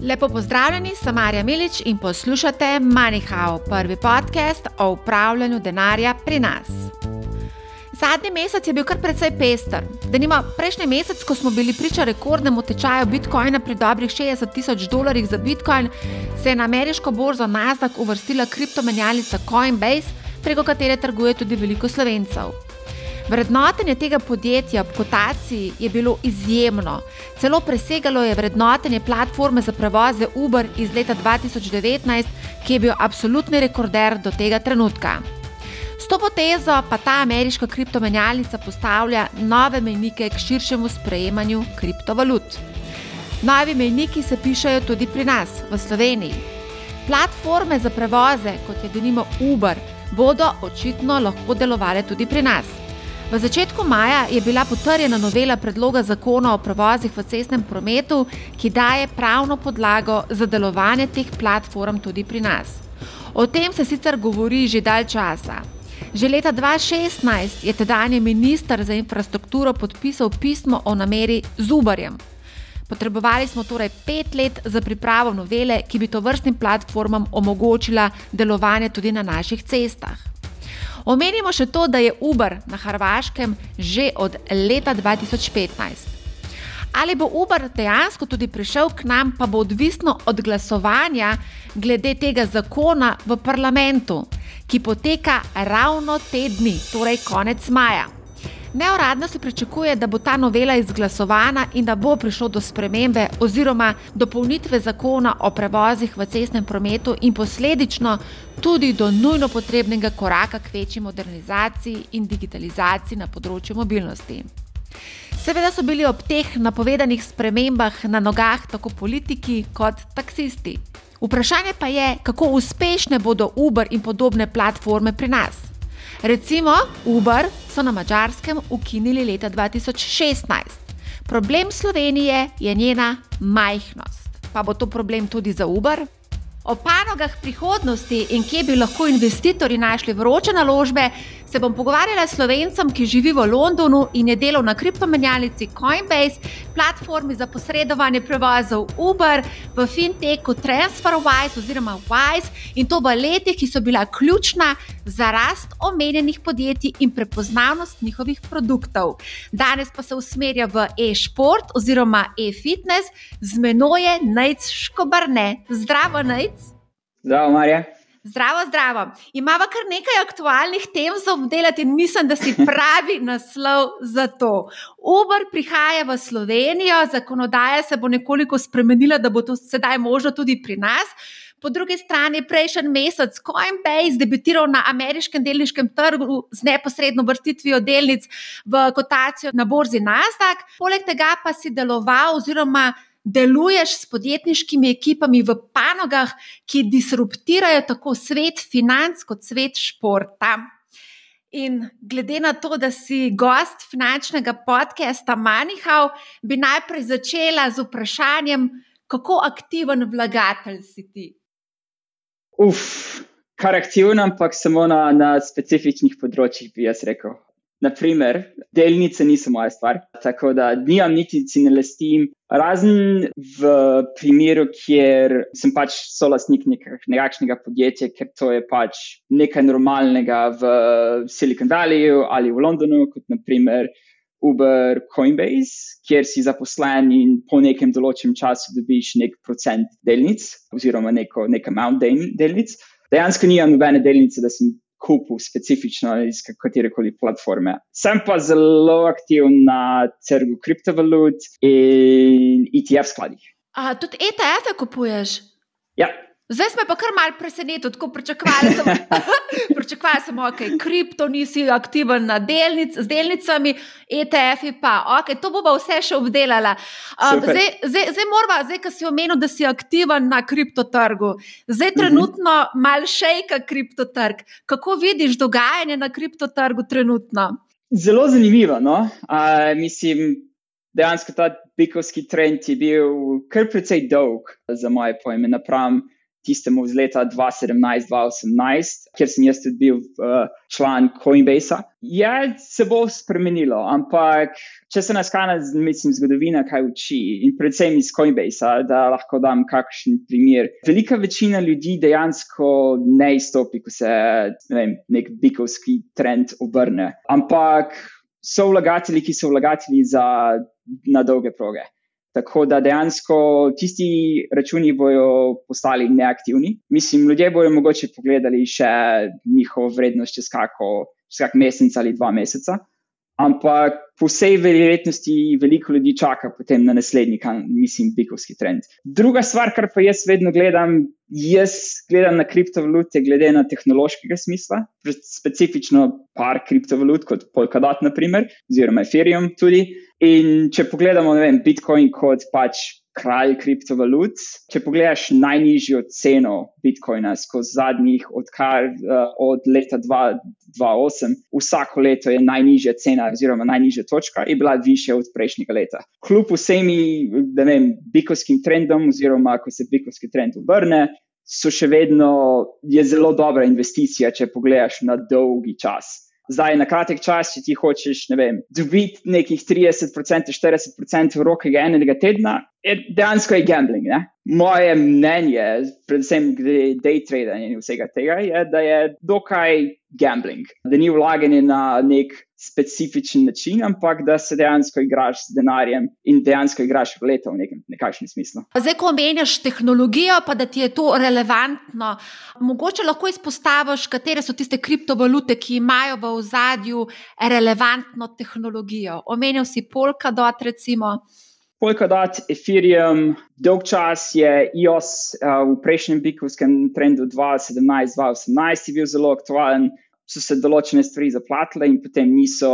Lepo pozdravljeni, sem Marja Milič in poslušate MoneyHow, prvi podcast o upravljanju denarja pri nas. Zadnji mesec je bil kar precej pester. Denimo, prejšnji mesec, ko smo bili priča rekordnemu tečaju bitcoina pri dobrih 60 tisoč dolarjih za bitcoin, se je na ameriško borzo Nasdaq uvrstila kriptomenjalnica Coinbase, preko katere trguje tudi veliko slovencev. Vrednotenje tega podjetja ob kotaciji je bilo izjemno. Celo presegalo je vrednotenje platforme za prevoze Uber iz leta 2019, ki je bil absolutni rekorder do tega trenutka. S to potezo pa ta ameriška kriptomenjalnica postavlja nove mejnike k širšemu sprejemanju kriptovalut. Novi mejniki se pišajo tudi pri nas, v Sloveniji. Platforme za prevoze, kot je denimo Uber, bodo očitno lahko delovale tudi pri nas. V začetku maja je bila potrjena novela predloga zakona o prevozih v cestnem prometu, ki daje pravno podlago za delovanje teh platform tudi pri nas. O tem se sicer govori že dalj časa. Že leta 2016 je tedajni ministr za infrastrukturo podpisal pismo o nameri z Uberjem. Potrebovali smo torej pet let za pripravo novele, ki bi to vrstnim platformam omogočila delovanje tudi na naših cestah. Omenimo še to, da je Uber na Hrvaškem že od leta 2015. Ali bo Uber dejansko tudi prišel k nam, pa bo odvisno od glasovanja glede tega zakona v parlamentu, ki poteka ravno te dni, torej konec maja. Neuradno se pričakuje, da bo ta novela izglasovana in da bo prišlo do spremembe oziroma dopolnitve zakona o prevozih v cestnem prometu in posledično tudi do nujno potrebnega koraka k večji modernizaciji in digitalizaciji na področju mobilnosti. Seveda so bili ob teh napovedanih spremembah na nogah tako politiki kot taksisti. Vprašanje pa je, kako uspešne bodo Uber in podobne platforme pri nas. Recimo, Uber so na mačarskem ukinili leta 2016. Problem Slovenije je njena majhnost. Pa bo to problem tudi za Uber? O panogah prihodnosti in kje bi lahko investitorji našli vroče naložbe, se bom pogovarjala s slovencem, ki živi v Londonu in je delal na kriptomenjalnici Coinbase, platformi za posredovanje prevozov Uber, v fintechu TransferWise oziroma Wise in to v letih, ki so bila ključna za rast omenjenih podjetij in prepoznavnost njihovih produktov. Danes pa se usmerja v e-sport oziroma e-fitness, z menoj je Najc Škobarne. Zdravo, Najc. Zdravo, Marja. Zdravo, zdravo. Imamo kar nekaj aktualnih tem za obdelati in mislim, da si pravi naslov za to. Uber prihaja v Slovenijo, zakonodaja se bo nekoliko spremenila, da bo to sedaj možno tudi pri nas. Po drugi strani, prejšnji mesec Coinbase debitiral na ameriškem delniškem trgu z neposredno vrstitvijo delnic v kotacijo na borzi Nasdaq, poleg tega pa si deloval oziroma deluješ s podjetniškimi ekipami v panogah, ki disruptirajo tako svet financ kot svet športa. In glede na to, da si gost finančnega podcasta Manihau, bi najprej začela z vprašanjem, kako aktiven vlagatelj si ti? Uf, kar aktiven, ampak samo na, na specifičnih področjih, bi jaz rekel. Naprimer, delnice niso moja stvar, tako da nimam niti si ne lestim. Razen v primeru, kjer sem pač solastnik nekakšnega podjetja, ker to je pač nekaj normalnega v Silicon Valleyju ali v Londonu, kot naprimer Uber, Coinbase, kjer si zaposlen in po nekem določenem času dobiš nek procent delnic oziroma neko, nek amount delnic. Dejansko nimam nobene delnice, da sem kupil specifično iz katere koli platforme. Sem pa zelo aktiven na trgu kriptovalut in ETF skladih. A tudi ETF-e kupuješ? Ja. Zdaj smo pa kar malce presenečeni, tako pričakovali smo, pričakovali smo, okay, kripto nisi aktiven na delnic, z delnicami, ETF-ji pa, ok, to bomo vse še obdelali. Um, zdaj, zdaj, zdaj moramo, zdaj, ki si omenil, da si aktiven na kriptotrgu, zdaj mhm. trenutno uh -huh. mal šejka kriptotrg. Kako vidiš dogajanje na kriptotrgu trenutno? Zelo zanimivo. No? Uh, mislim, dejansko ta bikovski trend je bil kar precej dolg za moje pojme napram tistemu iz leta 2017-2018, kjer sem jaz tudi bil uh, član Coinbase. Je se bo spremenilo, ampak če se nas kaj, mislim, zgodovina kaj uči in predvsem iz Coinbase, da lahko dam kakšen primer. Velika večina ljudi dejansko ne izstopi, ko se ne vem, nek bikovski trend obrne, ampak so vlagatelji, ki so vlagatelji za na dolge proge. Tako da dejansko tisti računi bodo postali neaktivni. Mislim, ljudje bodo mogoče pogledali še njihovo vrednost čez kako, čez kak mesec ali dva meseca. Ampak po vsej verjetnosti veliko ljudi čaka potem na naslednji, mislim, bikovski trend. Druga stvar, kar pa jaz vedno gledam, jaz gledam na kriptovalute glede na tehnološkega smisla, specifično par kriptovalut kot Polkadot, naprimer, oziroma Ethereum tudi. In če pogledamo, ne vem, Bitcoin kot pač kralj kriptovalut. Če pogledaš najnižjo ceno Bitcoina skozi zadnjih, odkar uh, od leta 2008, vsako leto je najnižja cena, oziroma najnižja točka, je bila više od prejšnjega leta. Kljub vsemi, ne vem, bikovskim trendom, oziroma ko se bikovski trend obrne. So še vedno zelo dobra investicija, če pogledaš na dolgi čas. Zdaj, na kratek čas, če ti hočeš, ne vem, dobiti nekih 30%, 40% v roke enega tedna, je dejansko je gambling. Ne? Moje mnenje, predvsem glede day trading in vsega tega, je, da je dokaj gambling, da ni vlaganje na nek specifičen način, ampak da se dejansko igraš z denarjem in dejansko igraš v leto v nekem nekakšnem smislu. Zdaj, ko omenjaš tehnologijo, pa da ti je to relevantno, mogoče lahko izpostaviš, katere so tiste kriptovalute, ki imajo v ozadju relevantno tehnologijo. Omenil si Polkadot, recimo. Polkadot, Ethereum, dolg čas je IOS uh, v prejšnjem bikovskem trendu 2017-2018 bil zelo aktualen, so se določene stvari zaplatile in potem niso,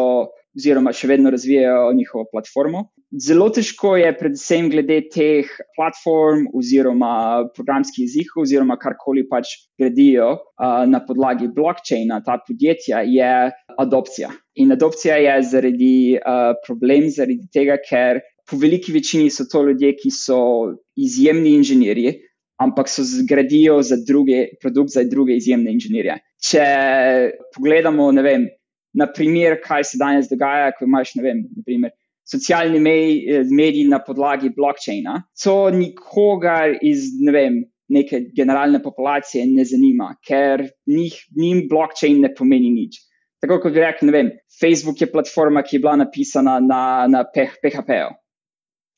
oziroma še vedno razvijajo njihovo platformo. Zelo težko je, predvsem glede teh platform oziroma programskih jezikov, oziroma karkoli pač gradijo uh, na podlagi blockchaina, ta podjetja, je adopcija. In adopcija je zaradi uh, problem, zaradi tega, ker po veliki večini so to ljudje, ki so izjemni inženirji, ampak so zgradijo za druge produkt za druge izjemne inženirje. Če pogledamo, ne vem, na primer, kaj se danes dogaja, ko imaš, ne vem, naprimer, socialni mediji na podlagi blockchaina, to nikogar iz, ne vem, neke generalne populacije ne zanima, ker njih, njim blockchain ne pomeni nič. Tako kot bi rekel, ne vem, Facebook je platforma, ki je bila napisana na, na PHP-ju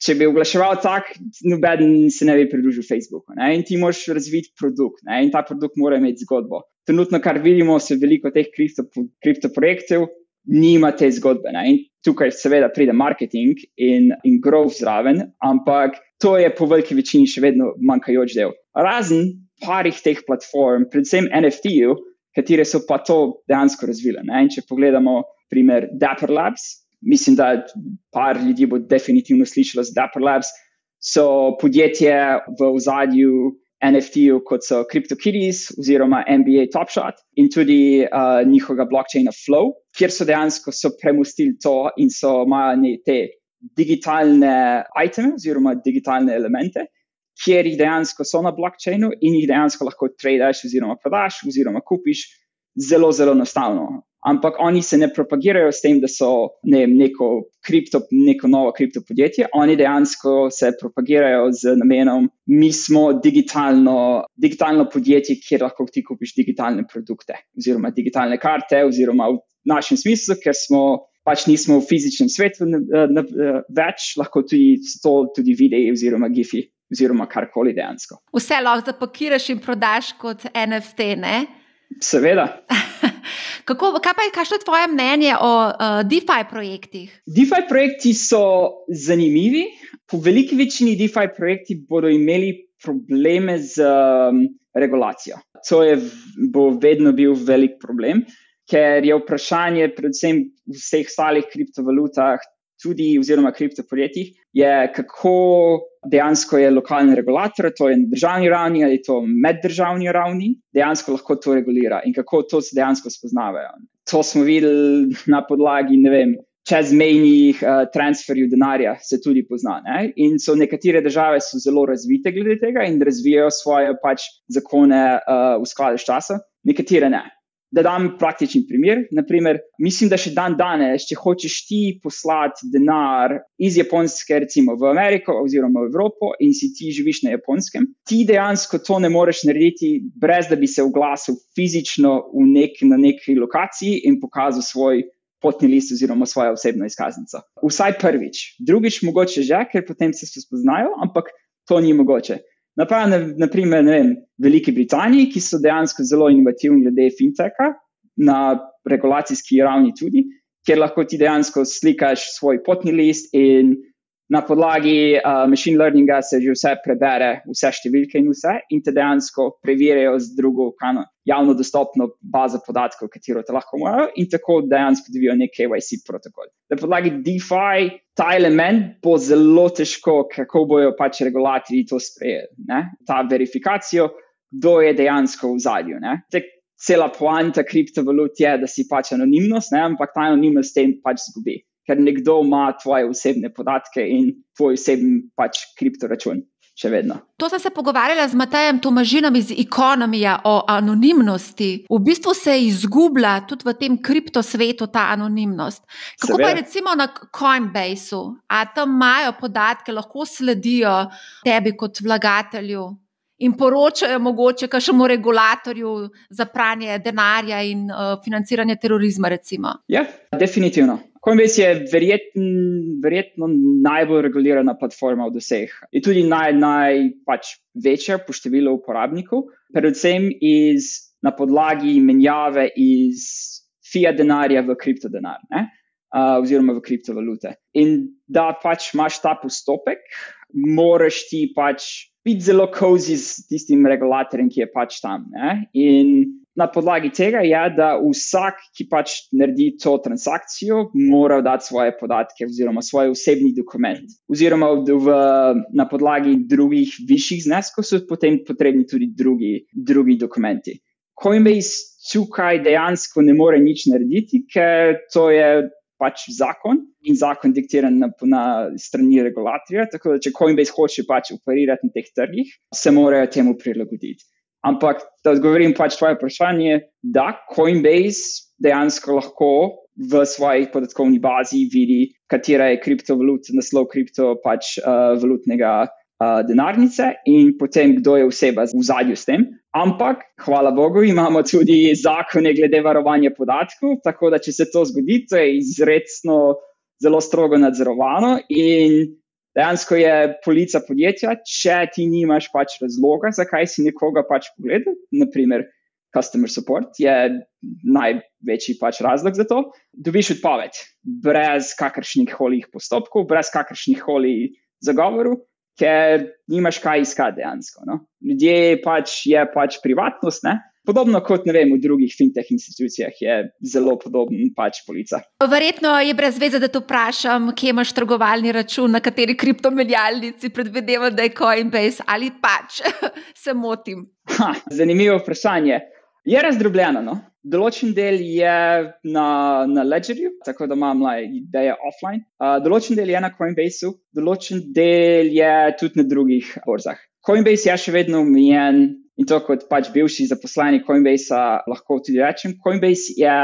če bi oglaševal tak, noben se ne bi pridružil Facebooku. Ne? In ti moraš razviti produkt ne? in ta produkt mora imeti zgodbo. Trenutno, kar vidimo, se veliko teh kriptoprojektov nima te zgodbe. Ne? In tukaj seveda pride marketing in, in growth zraven, ampak to je po veliki večini še vedno manjkajoč del. Razen parih teh platform, predvsem NFT-jev, katere so pa to dejansko razvile. Ne? In če pogledamo primer Dapper Labs, mislim, da par ljudi bo definitivno slišalo za Dapper Labs, so podjetje v ozadju NFT-ju, kot so CryptoKitties oziroma NBA Top Shot in tudi uh, njihovega blockchaina Flow, kjer so dejansko so premustili to in so imeli te digitalne iteme oziroma digitalne elemente. Ker jih dejansko so na blockchainu in jih dejansko lahko tradaš, oziroma prodaš, oziroma kupiš, zelo, zelo enostavno ampak oni se ne propagirajo s tem, da so ne, neko, kripto, neko novo kripto podjetje, oni dejansko se propagirajo z namenom, mi smo digitalno, digitalno podjetje, kjer lahko ti kupiš digitalne produkte, oziroma digitalne karte, oziroma v našem smislu, ker smo. Pač nismo v fizičnem svetu ne, ne, ne, več, lahko tudi to, tudi videi, oziroma gifi, oziroma karkoli dejansko. Vse lahko zapakiraš in prodaš kot NFT, ne? Seveda. Kako, kaj pa je, kakšno je tvoje mnenje o uh, DeFi projektih? DeFi projekti so zanimivi. Po veliki večini DeFi projekti bodo imeli probleme z um, regulacijo. To je, bo vedno bil velik problem, ker je vprašanje, predvsem v vseh ostalih kriptovalutah, tudi oziroma kriptopodjetjih, je kako dejansko je lokalni regulator, to je na državni ravni ali to meddržavni ravni, dejansko lahko to regulira in kako to se dejansko spoznavajo. To smo videli na podlagi, ne vem, čezmejnih uh, transferjev denarja se tudi pozna. Ne? In so nekatere države so zelo razvite glede tega in razvijajo svoje pač zakone uh, v skladu s časom, nekatere ne. Da dam praktičen primer. Naprimer, mislim, da še dan danes, če hočeš ti poslati denar iz Japonske, recimo v Ameriko oziroma v Evropo, in si ti živiš na Japonskem, ti dejansko to ne moreš narediti, brez da bi se oglasil fizično nek, na neki lokaciji in pokazal svoj potni list oziroma svojo osebno izkaznico. Vsaj prvič, drugič, mogoče že, ker potem se spoznajo, ampak to ni mogoče. Naprimer, naprimer vem, v Veliki Britaniji, ki so dejansko zelo inovativni glede fintecha, na regulacijski ravni tudi, kjer lahko ti dejansko slikaš svoj potni list in na podlagi uh, machine learninga se že vse prebere, vse številke in vse, in te dejansko preverjajo z drugo kano, javno dostopno bazo podatkov, katero te lahko imajo, in tako dejansko dobijo nek KYC protokol. Na podlagi DeFi ta element bo zelo težko, kako bojo pač regulatorji to sprejeli. Ne? Ta verifikacijo, kdo je dejansko v zadju. Cela poanta kriptovalut je, da si pač anonimnost, ne? ampak ta anonimnost tem pač zgubi ker nekdo ima tvoje osebne podatke in tvoj osebni pač kriptoračun. To sem se pogovarjala z Matajem Tomažinom iz Ekonomija o anonimnosti. V bistvu se izgublja tudi v tem kriptosvetu ta anonimnost. Kako Seveda. pa recimo na Coinbaseu, a tam imajo podatke, lahko sledijo tebi kot vlagatelju in poročajo mogoče kakšnemu regulatorju za pranje denarja in uh, financiranje terorizma. Recimo. Ja, definitivno. Coinbase je verjetn, verjetno najbolj regulirana platforma od vseh. Je tudi naj, največja pač po številu uporabnikov, predvsem iz, na podlagi menjave iz fiat denarja v kriptodenar, uh, oziroma v kriptovalute. In da pač imaš ta postopek, moraš ti pač biti zelo kozi s tistim regulatorjem, ki je pač tam. Ne? In na podlagi tega je, da vsak, ki pač naredi to transakcijo, mora dati svoje podatke oziroma svoj osebni dokument. Oziroma v, na podlagi drugih višjih zneskov so potem potrebni tudi drugi, drugi dokumenti. Coinbase tukaj dejansko ne more nič narediti, ker to je pač zakon in zakon diktiran na, na strani regulatorja. Tako da, če Coinbase hoče pač operirati na teh trgih, se morajo temu prilagoditi. Ampak, da odgovorim pač tvoje vprašanje, da Coinbase dejansko lahko v svoji podatkovni bazi vidi, katera je kriptovaluta, naslov kriptovalutnega pač, uh, denarnice in potem kdo je oseba v zadju s tem. Ampak, hvala Bogu, imamo tudi zakone glede varovanja podatkov, tako da če se to zgodi, to je izredno zelo strogo nadzorovano in dejansko je polica podjetja, če ti nimaš pač razloga, zakaj si nekoga pač pogledal, naprimer, customer support je največji pač razlog za to, dobiš odpoved, brez kakršnih koli postopkov, brez kakršnih koli zagovorov, ker nimaš kaj iskati dejansko. No? Ljudje pač je pač privatnost, ne? Podobno kot vem, v drugih fintech institucijah je zelo podoben pač polica. Verjetno je brez veze, da te vprašam, kje imaš trgovalni račun, na kateri kriptomenjalnici, predvidevam, da je Coinbase ali pač se motim. Ha, zanimivo vprašanje. Je razdrobljeno. No? Določen del je na, na Ledgerju, tako da imam ideje offline. Uh, določen del je na Coinbaseu, določen del je tudi na drugih borzah. Coinbase je še vedno omejen In to kot pač bivši zaposleni Coinbase, lahko tudi rečem, Coinbase je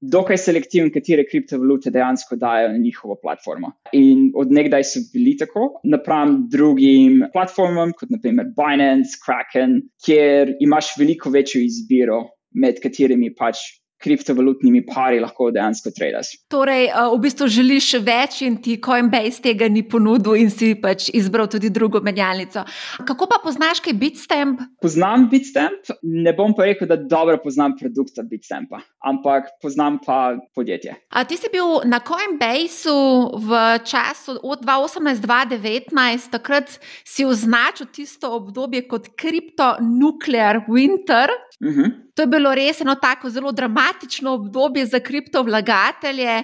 dokaj selektiven, katere kriptovalute dejansko dajo na njihovo platformo. In odnegdaj so bili tako, napram drugim platformam, kot naprimer Binance, Kraken, kjer imaš veliko večjo izbiro, med katerimi pač kriptovalutnimi pari lahko dejansko tradaš. Torej, eh, v bistvu želiš več in ti Coinbase tega ni ponudil in si pač izbral tudi drugo menjalnico. Kako pa poznaš kaj Bitstamp? Poznam Bitstamp, ne bom pa rekel, da dobro poznam produkta Bitstampa, ampak poznam pa podjetje. A ti si bil na Coinbaseu v času od 2018-2019, takrat si označil tisto obdobje kot kripto-nuklear winter. Uh mhm. -huh. To je bilo res eno tako zelo dramatično obdobje za kriptovlagatelje.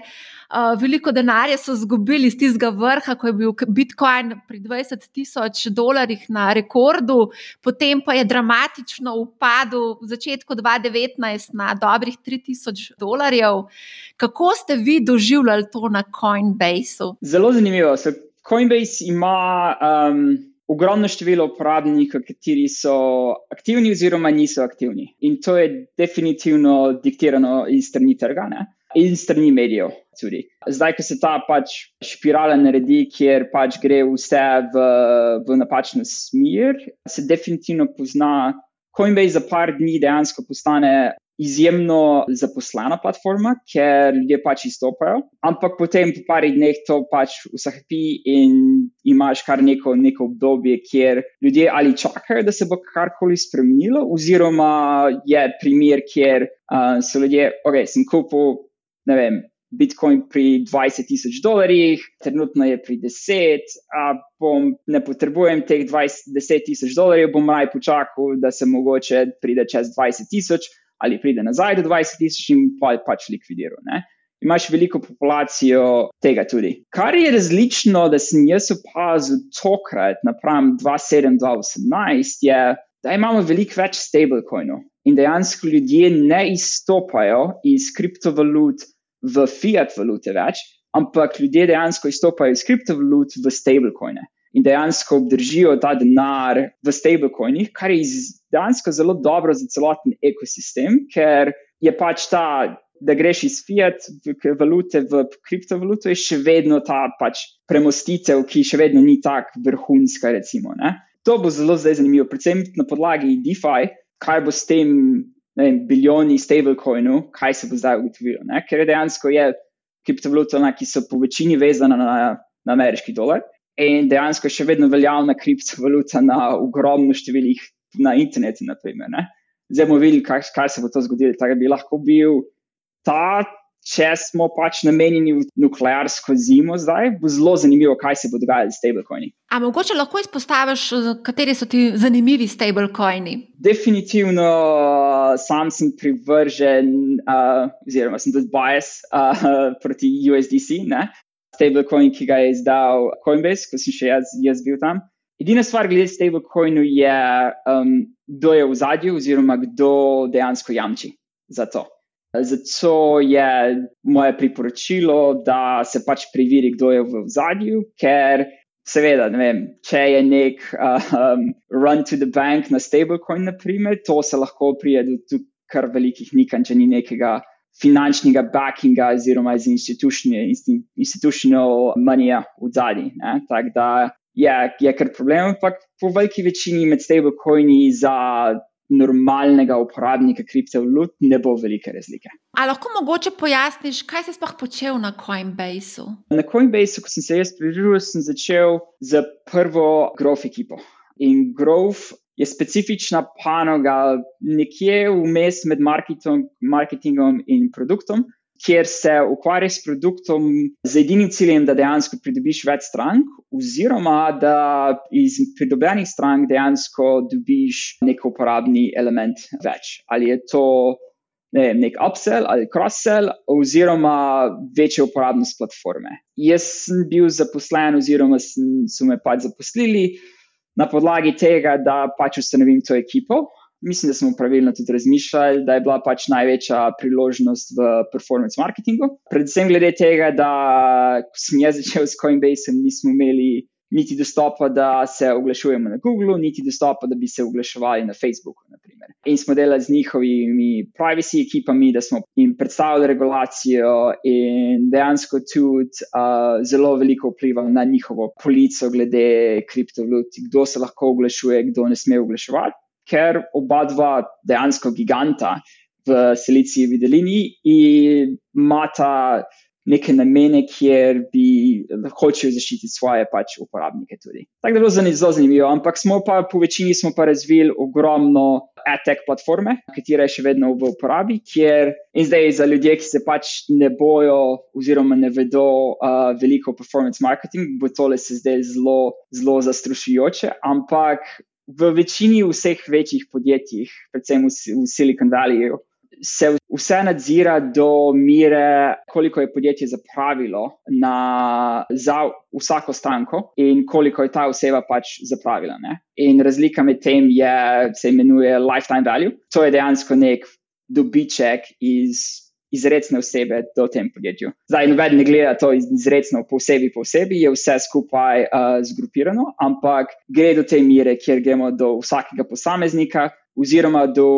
Uh, veliko denarja so izgubili iz tistega vrha, ko je bil Bitcoin pri 20 tisoč dolarjih na rekordu, potem pa je dramatično upadel v začetku 2019 na dobrih 3000 dolarjev. Kako ste vi doživljali to na Coinbase? Zelo zanimivo. Coinbase ima. Um ogromno število uporabnikov, kateri so aktivni oziroma niso aktivni. In to je definitivno diktirano iz strani trga ne? in strani medijev. Tudi. Zdaj, ko se ta pač spirala naredi, kjer pač gre vse v, v napačno smer, se definitivno pozna. Coinbase za par dni dejansko postane izjemno zaposlena platforma, ker ljudje pač izstopajo, ampak potem po parih dneh to pač usahapi in imaš kar neko, neko obdobje, kjer ljudje ali čakajo, da se bo karkoli spremenilo, oziroma je primer, kjer uh, so ljudje, ok, sem kupil, ne vem. Bitcoin pri 20 tisoč dolarjih, trenutno je pri 10, a bom, ne potrebujem teh 20, 10 tisoč dolarjev, bom raj počakal, da se mogoče pride čez 20 tisoč, ali pride nazaj do 20 tisoč in pa je pač likvidiral. Ne? Imaš veliko populacijo tega tudi. Kar je različno, da sem jaz opazil tokrat, napram 2007-2018, je, da imamo veliko več stablecoinov in dejansko ljudje ne izstopajo iz kriptovalut v fiat valute več, ampak ljudje dejansko izstopajo iz kriptovalut v stablecoine in dejansko obdržijo ta denar v stablecoinih, kar je dejansko zelo dobro za celoten ekosistem, ker je pač ta, da greš iz fiat valute v kriptovaluto, je še vedno ta pač premostitev, ki še vedno ni tako vrhunska. Recimo, to bo zelo zanimivo, predvsem na podlagi DeFi, kaj bo s tem. Vem, biljoni stablecoinov, kaj se bo zdaj ugotovilo. Ne? Ker dejansko je kriptovaluta, ki so po večini vezana na, na ameriški dolar, in dejansko še vedno veljavna kriptovaluta na ogromno številih na internetu. Naprimer, Zdaj bomo videli, kaj, kaj se bo to zgodilo. Tako bi lahko bil ta, če smo pač namenjeni v nuklearsko zimo, zdaj bo zelo zanimivo, kaj se bo dogajalo s stablecoini. A mogoče lahko izpostaviš, kateri so ti zanimivi stablecoini? Definitivno sam sem privržen, uh, oziroma sem tudi bias uh, proti USDC. Ne? Stablecoin, ki ga je izdal Coinbase, ko sem še jaz, jaz bil tam. Edina stvar glede stablecoinu je, um, kdo je v zadju, oziroma kdo dejansko jamči za to. Zato je moje priporočilo, da se pač preveri, kdo je v zadju, ker seveda, vem, če je nek um, run to the bank na stablecoin, naprimer, to se lahko prije do kar velikih nikanj, če ni nekega finančnega backinga, oziroma iz institucional monija v zadnji. Tako da je, je kar problem, ampak po veliki večini med stablecoini za normalnega uporabnika kriptovalut ne bo velike razlike. Ali lahko mogoče pojasniš, kaj si sploh počel na Coinbase? Na Coinbase, ko sem se jaz pridružil, sem začel z prvo Growth ekipo. In Growth je specifična panoga, nekje vmes med marketingom in produktom, kjer se ukvarjaš s produktom z edinim ciljem, da dejansko pridobiš več strank, oziroma da iz pridobljenih strank dejansko dobiš nek uporabni element več. Ali je to ne vem, nek upsell ali cross-sell, oziroma večja uporabnost platforme. Jaz sem bil zaposlen, oziroma so me pač zaposlili na podlagi tega, da pač ustanovim to ekipo. Mislim, da smo pravilno tudi razmišljali, da je bila pač največja priložnost v performance marketingu. Predvsem glede tega, da sem jaz začel s Coinbase, nismo imeli niti dostopa, da se oglašujemo na Googlu, niti dostopa, da bi se oglaševali na Facebooku. Naprimer. In smo delali z njihovimi privacy ekipami, da smo jim predstavili regulacijo in dejansko tudi uh, zelo veliko vplival na njihovo polico glede kriptovalut, kdo se lahko oglašuje, kdo ne sme oglaševati. Ker oba dva dejansko giganta v Silicijevi dolini imata neke namene, kjer bi hočeli zaščititi svoje pač uporabnike. Tudi. Tako da je bilo zelo zanimivo, ampak smo pa po večini smo pa razvili ogromno ATEK platforme, katera je še vedno v uporabi, kjer in zdaj za ljudi, ki se pač ne bojo oziroma ne vedo uh, veliko o performance marketing, bo tole se zdaj zelo, zelo zastrušujoče, ampak v večini vseh večjih podjetjih, predvsem v, v Silicon Valleyju, se vse nadzira do mere, koliko je podjetje zapravilo na, za vsako stranko in koliko je ta oseba pač zapravila. Ne? In razlika med tem je, se imenuje lifetime value. To je dejansko nek dobiček iz. Izrecne osebe do tem podjetju. Zdaj, noben ne gleda to izrecno, posebej, posebej, je vse skupaj uh, zgrupirano, ampak gre do te mere, kjer gremo do vsakega posameznika, oziroma do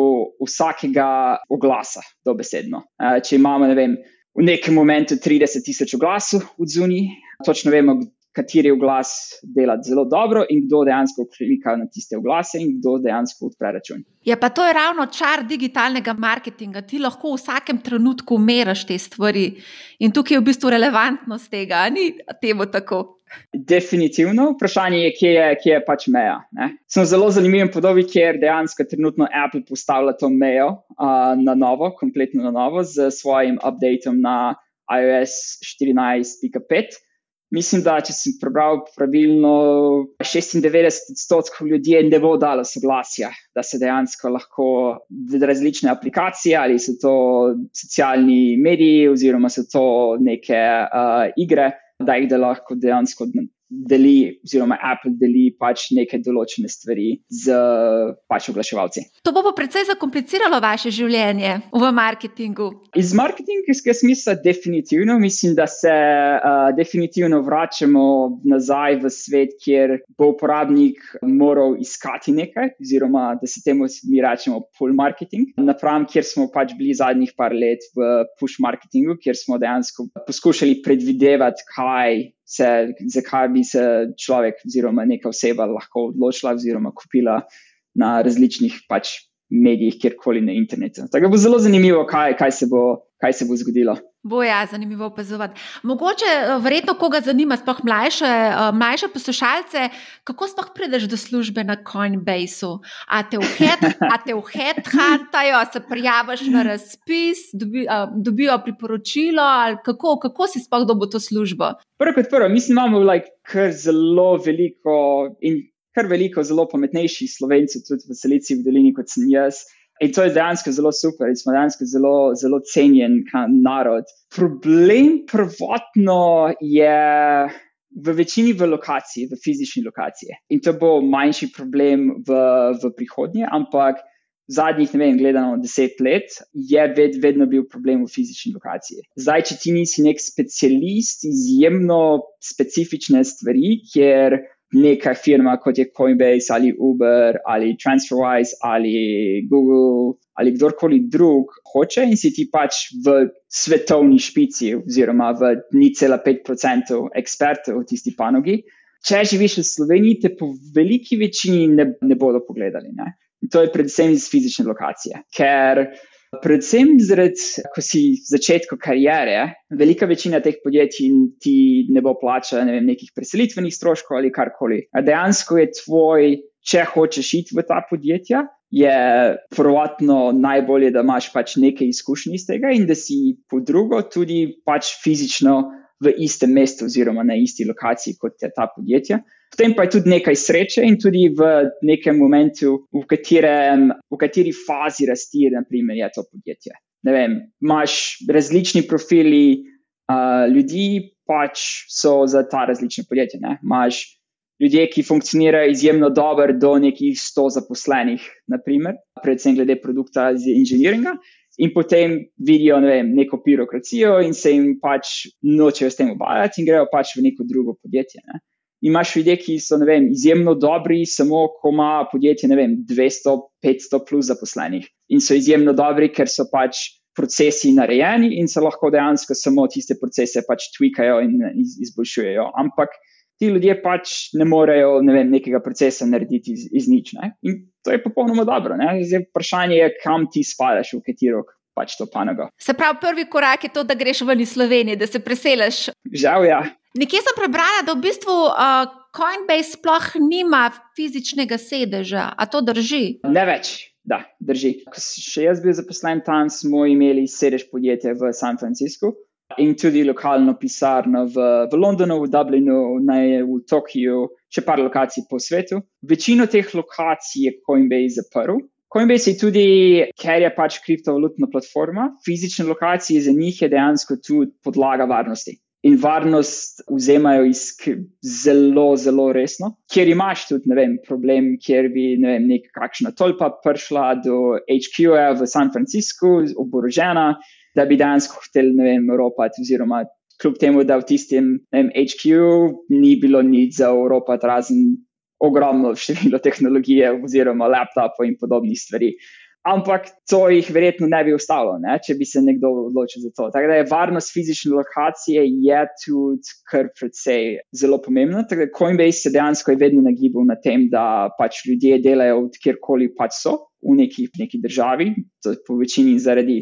vsakega oglasa, dobesedno. Če imamo, ne vem, v nekem momentu 30 tisoč oglasov v zuni, točno vemo, kateri oglas dela zelo dobro in kdo dejansko klika na tiste oglase in kdo dejansko odpre račun. Ja, pa to je ravno čar digitalnega marketinga. Ti lahko v vsakem trenutku meriš te stvari in tukaj je v bistvu relevantnost tega, ni temu tako. Definitivno, vprašanje je, kje je, kje je pač meja. Ne? Sem zelo zanimiv podobi, ker dejansko trenutno Apple postavlja to mejo uh, na novo, kompletno na novo, z svojim updateom na iOS 14.5. Mislim, da če sem prebral pravilno, 96 odstotkov ljudi ne bo dalo soglasja, da se dejansko lahko različne aplikacije ali so to socialni mediji oziroma so to neke uh, igre da jih da lahko dejansko deli, oziroma Apple deli pač neke določene stvari z pač oglaševalci. To bo precej zakompliciralo vaše življenje v marketingu. Iz marketingovskega smisla, definitivno mislim, da se uh, definitivno vračamo nazaj v svet, kjer bo uporabnik moral iskati nekaj, oziroma da se temu mi rečemo pull marketing. Napram, kjer smo pač bili zadnjih par let v push marketingu, kjer smo dejansko poskušali predvidevati, kaj se, zakaj bi se človek oziroma neka oseba lahko odločila oziroma kupila na različnih pač medijih, kjerkoli na internetu. Tako bo zelo zanimivo, kaj, kaj, se, bo, kaj se bo zgodilo. Bo ja, zanimivo opazovati. Mogoče, eh, verjetno, koga zanima, sploh mlajše, eh, mlajše poslušalce, kako sploh prideš do službe na Coinbase? A te v headhuntajo, se prijaviš na razpis, dobi, a, dobijo priporočilo, kako, kako si sploh dobil to službo? Prvo kot prvo, mislim, imamo like, kar zelo veliko in kar veliko zelo pametnejših slovencev, tudi v Silici v Dolini, kot sem jaz. In to je dejansko zelo super, in smo dejansko zelo, zelo cenjen narod. Problem prvotno je v večini v lokaciji, v fizični lokaciji. In to bo manjši problem v, v prihodnje, ampak zadnjih, ne vem, gledano deset let, je ved, vedno bil problem v fizični lokaciji. Zdaj, če ti nisi nek specialist, izjemno specifične stvari, kjer neka firma, kot je Coinbase ali Uber ali TransferWise ali Google ali kdorkoli drug hoče in si ti pač v svetovni špici, oziroma v 0,5% ekspertov v tisti panogi. Če živiš v Sloveniji, te po veliki večini ne, ne bodo pogledali. Ne? To je predvsem iz fizične lokacije, ker Predvsem zaradi, ko si v začetku karijere, velika večina teh podjetij ti ne bo plačala ne vem, nekih preselitvenih stroškov ali karkoli. Dejansko je tvoj, če hočeš iti v ta podjetja, je prvotno najbolje, da imaš pač nekaj izkušnji iz tega in da si po drugo tudi pač fizično v istem mestu oziroma na isti lokaciji kot je ta podjetja. Potem pa je tudi nekaj sreče in tudi v nekem momentu, v, katerem, v kateri fazi rasti, naprimer, je to podjetje. Ne vem, imaš različni profili uh, ljudi, pač so za ta različne podjetja. Ne? Imaš ljudje, ki funkcionirajo izjemno dobro, do nekih 100 zaposlenih, naprimer, predvsem glede produkta iz inženiringa. In potem vidijo ne vem, neko birokracijo, in se jim pač nočejo s tem obajati, in grejo pač v neko drugo podjetje. Ne? Imaš ljudi, ki so vem, izjemno dobri, samo ko ima podjetje vem, 200, 500 plus zaposlenih in so izjemno dobri, ker so pač procesi narejeni in se lahko dejansko samo tiste procese pač tweakajo in iz, izboljšujejo. Ampak ti ljudje pač ne morejo ne vem, nekega procesa narediti iz, iz nič. Ne? In to je popolnoma dobro. Zdaj, vprašanje je, kam ti spadaš, v katero. Pač to panogo. Se pravi, prvi korak je to, da greš ven iz Slovenije, da se preseliš. Žal, ja. Nekje sem prebrala, da v bistvu uh, Coinbase sploh nima fizičnega sedeža. A to drži? Ne več, da drži. Ko sem še jaz bil zaposlen tam, smo imeli sedež podjetja v San Franciscu. in tudi lokalno pisarno v, v Londonu, v Dublinu, naj v Tokiu, še par lokacij po svetu. Večino teh lokacij je Coinbase zaprl. Coinbase je tudi, ker je pač kriptovalutna platforma, fizične lokacije za njih je dejansko tudi podlaga varnosti. In varnost vzemajo zelo, zelo resno, ker imaš tudi vem, problem, kjer bi ne vem, nekakšna tolpa prišla do HQ-ja v San Franciscu, oborožena, da bi dejansko hoteli Evropati, oziroma kljub temu, da v tistem vem, HQ ni bilo nič za Evropati, razen ogromno število tehnologije, oziroma laptopov in podobnih stvari. Ampak to jih verjetno ne bi ostalo, ne, če bi se nekdo odločil za to. Tako da je varnost fizične lokacije je tudi kar precej zelo pomembna. Tako da Coinbase se dejansko je vedno nagibal na tem, da pač ljudje delajo od kjerkoli pač so v neki, neki državi, po večini zaradi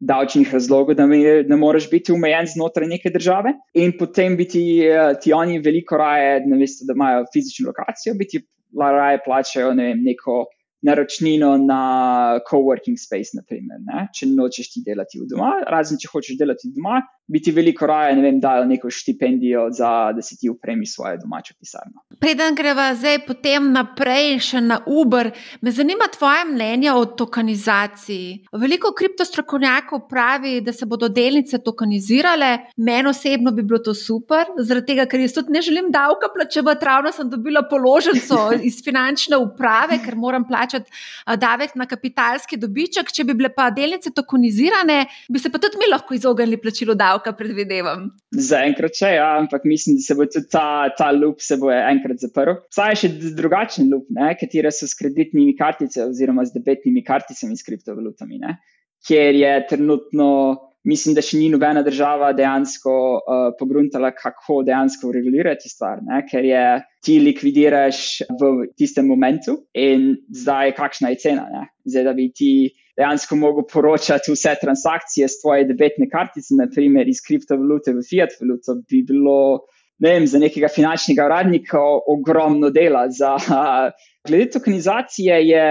davčnih razlogov, da ne moreš biti omejen znotraj neke države. In potem biti eh, ti oni veliko raje, namesto da imajo fizično lokacijo, biti raje plačajo ne vem, neko naročnino na coworking space, naprimer, ne? če nočeš ti delati v doma, razen če hočeš delati doma, bi ti veliko raje, ne vem, dajo neko štipendijo, za, da si ti upremi svojo domačo pisarno. Preden greva zdaj potem naprej še na Uber, me zanima tvoje mnenje o tokenizaciji. Veliko kriptostrokovnjakov pravi, da se bodo delnice tokenizirale. Meni osebno bi bilo to super, zaradi tega, ker jaz tudi ne želim davka plačevati, ravno sem dobila položnico iz finančne uprave, ker moram plačati davek na kapitalski dobiček. Če bi bile pa delnice tokenizirane, bi se pa tudi mi lahko izognili plačilu davka predvidevam. Zaenkrat še, ja, ampak mislim, da se bo tudi ta, ta lup se bo enkrat zaprl. Saj je še drugačen lup, kateri so s kreditnimi karticami oziroma z debetnimi karticami s kriptovalutami, ne? kjer je trenutno. Mislim, da še ni nobena država dejansko uh, pogruntala, kako dejansko regulirati stvar, ne? ker je ti likvidiraš v tistem momentu in zdaj, kakšna je cena. Ne? Zdaj, da bi ti dejansko mogel poročati vse transakcije s tvoje debetne kartice, naprimer iz kriptovalute v fiat valuto, bi bilo ne vem, za nekega finančnega uradnika ogromno dela. Za, glede tokenizacije je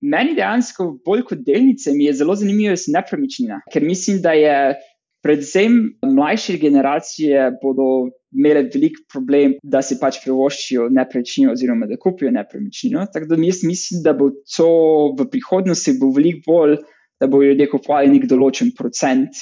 meni dejansko bolj kot delnice, mi je zelo zanimivo, so nepremičnina, ker mislim, da je predvsem mlajše generacije bodo imele velik problem, da si pač privoščijo nepremičnino, oziroma da kupijo nepremičnino. Tako da jaz mislim, da bo to v prihodnosti bo veliko bolj, da bodo ljudje kupovali nek določen procent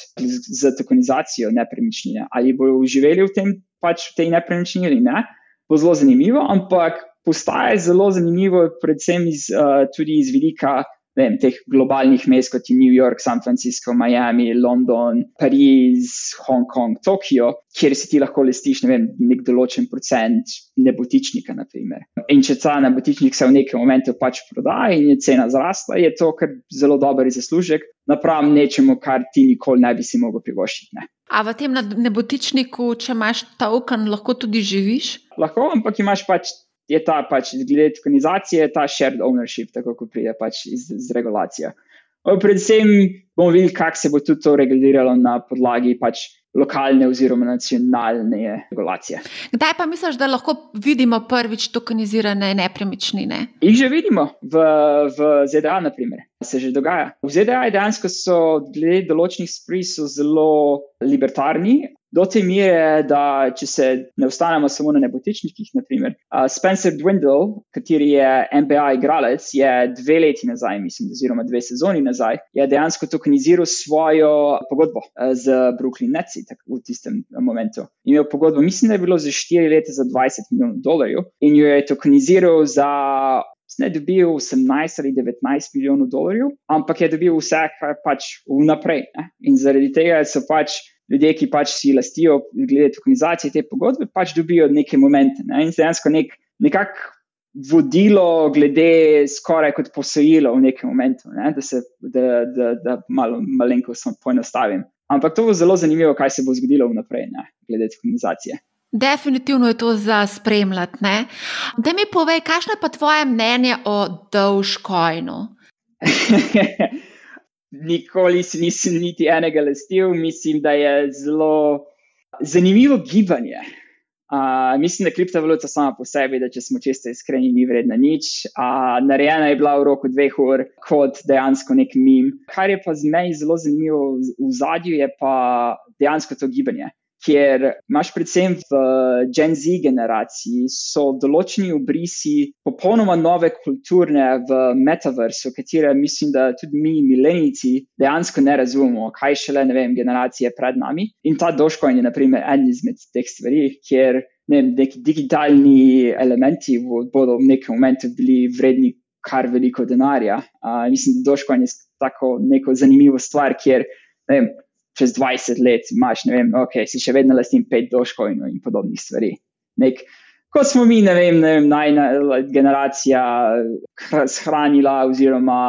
za tokenizacijo nepremičnine. Ali bodo uživali v tem, pač v tej nepremičnini ali ne, bo zelo zanimivo, ampak postaje zelo zanimivo, predvsem iz, uh, tudi iz vidika vem, teh globalnih mest, kot je New York, San Francisco, Miami, London, Pariz, Hongkong, Tokio, kjer si ti lahko lestiš ne vem, nek določen procent nebotičnika. Naprimer. In če ta nebotičnik se v nekem momentu pač prodaja in je cena zrasla, je to kar zelo dober zaslužek, napram nečemu, kar ti nikoli ne bi si mogel privoščiti. A v tem nebotičniku, če imaš token, lahko tudi živiš? Lahko, ampak imaš pač je ta pač glede organizacije, ta shared ownership, tako kot pride pač iz, iz regulacije. Predvsem bomo videli, kako se bo tudi to reguliralo na podlagi pač lokalne oziroma nacionalne regulacije. Kdaj pa misliš, da lahko vidimo prvič tokenizirane nepremičnine? Jih že vidimo v, v ZDA, naprimer. Se že dogaja. V ZDA je dejansko so glede določenih sprisov zelo libertarni, do te mere, da če se ne ostanemo samo na nebotičnikih, naprimer. Uh, Spencer Dwindle, kateri je NBA igralec, je dve leti nazaj, mislim, oziroma dve sezoni nazaj, je dejansko tokeniziral svojo pogodbo uh, z Brooklyn Nets v tistem momentu. Imel pogodbo, mislim, da je bilo za 4 leta za 20 milijonov dolarjev in jo je tokeniziral za. Ne dobil 18 ali 19 milijonov dolarjev, ampak je dobil vse, kar pač vnaprej. Ne? In zaradi tega so pač ljudje, ki pač si lastijo, glede tokenizacije te pogodbe, pač dobijo neke momente. Ne? In dejansko nek, nekako vodilo, glede skoraj kot posojilo v nekem momentu, ne? da se da, da, da malo malenkost poenostavim. Ampak to bo zelo zanimivo, kaj se bo zgodilo vnaprej, ne? glede tokenizacije. Definitivno je to za spremljati. Da mi povej, kakšno je pa tvoje mnenje o Dogecoinu? nikoli si nisem niti enega lestil, mislim, da je zelo zanimivo gibanje. Uh, mislim, da kriptovaluta sama po sebi, da če smo čisto iskreni, ni vredna nič. Uh, narejena je bila v roku dveh ur kot dejansko nek mim. Kar je pa z meni zelo zanimivo v zadju, je pa dejansko to gibanje kjer imaš predvsem v Gen Z generaciji, so določeni obrisi popolnoma nove kulturne v metaversu, katere mislim, da tudi mi, milenijci, dejansko ne razumemo, kaj šele ne vem, generacije pred nami. In ta doškojn je, na primer, en izmed teh stvari, kjer ne vem, neki digitalni elementi bodo v nekem momentu bili vredni. Kar veliko denarja. Uh, mislim, da je tako neko zanimivo stvar, kjer vem, čez 20 let imaš, ne vem, ok, si še vedno lastnim pet doškov in, podobnih stvari. Nek, kot smo mi, ne vem, ne vem najna generacija shranila oziroma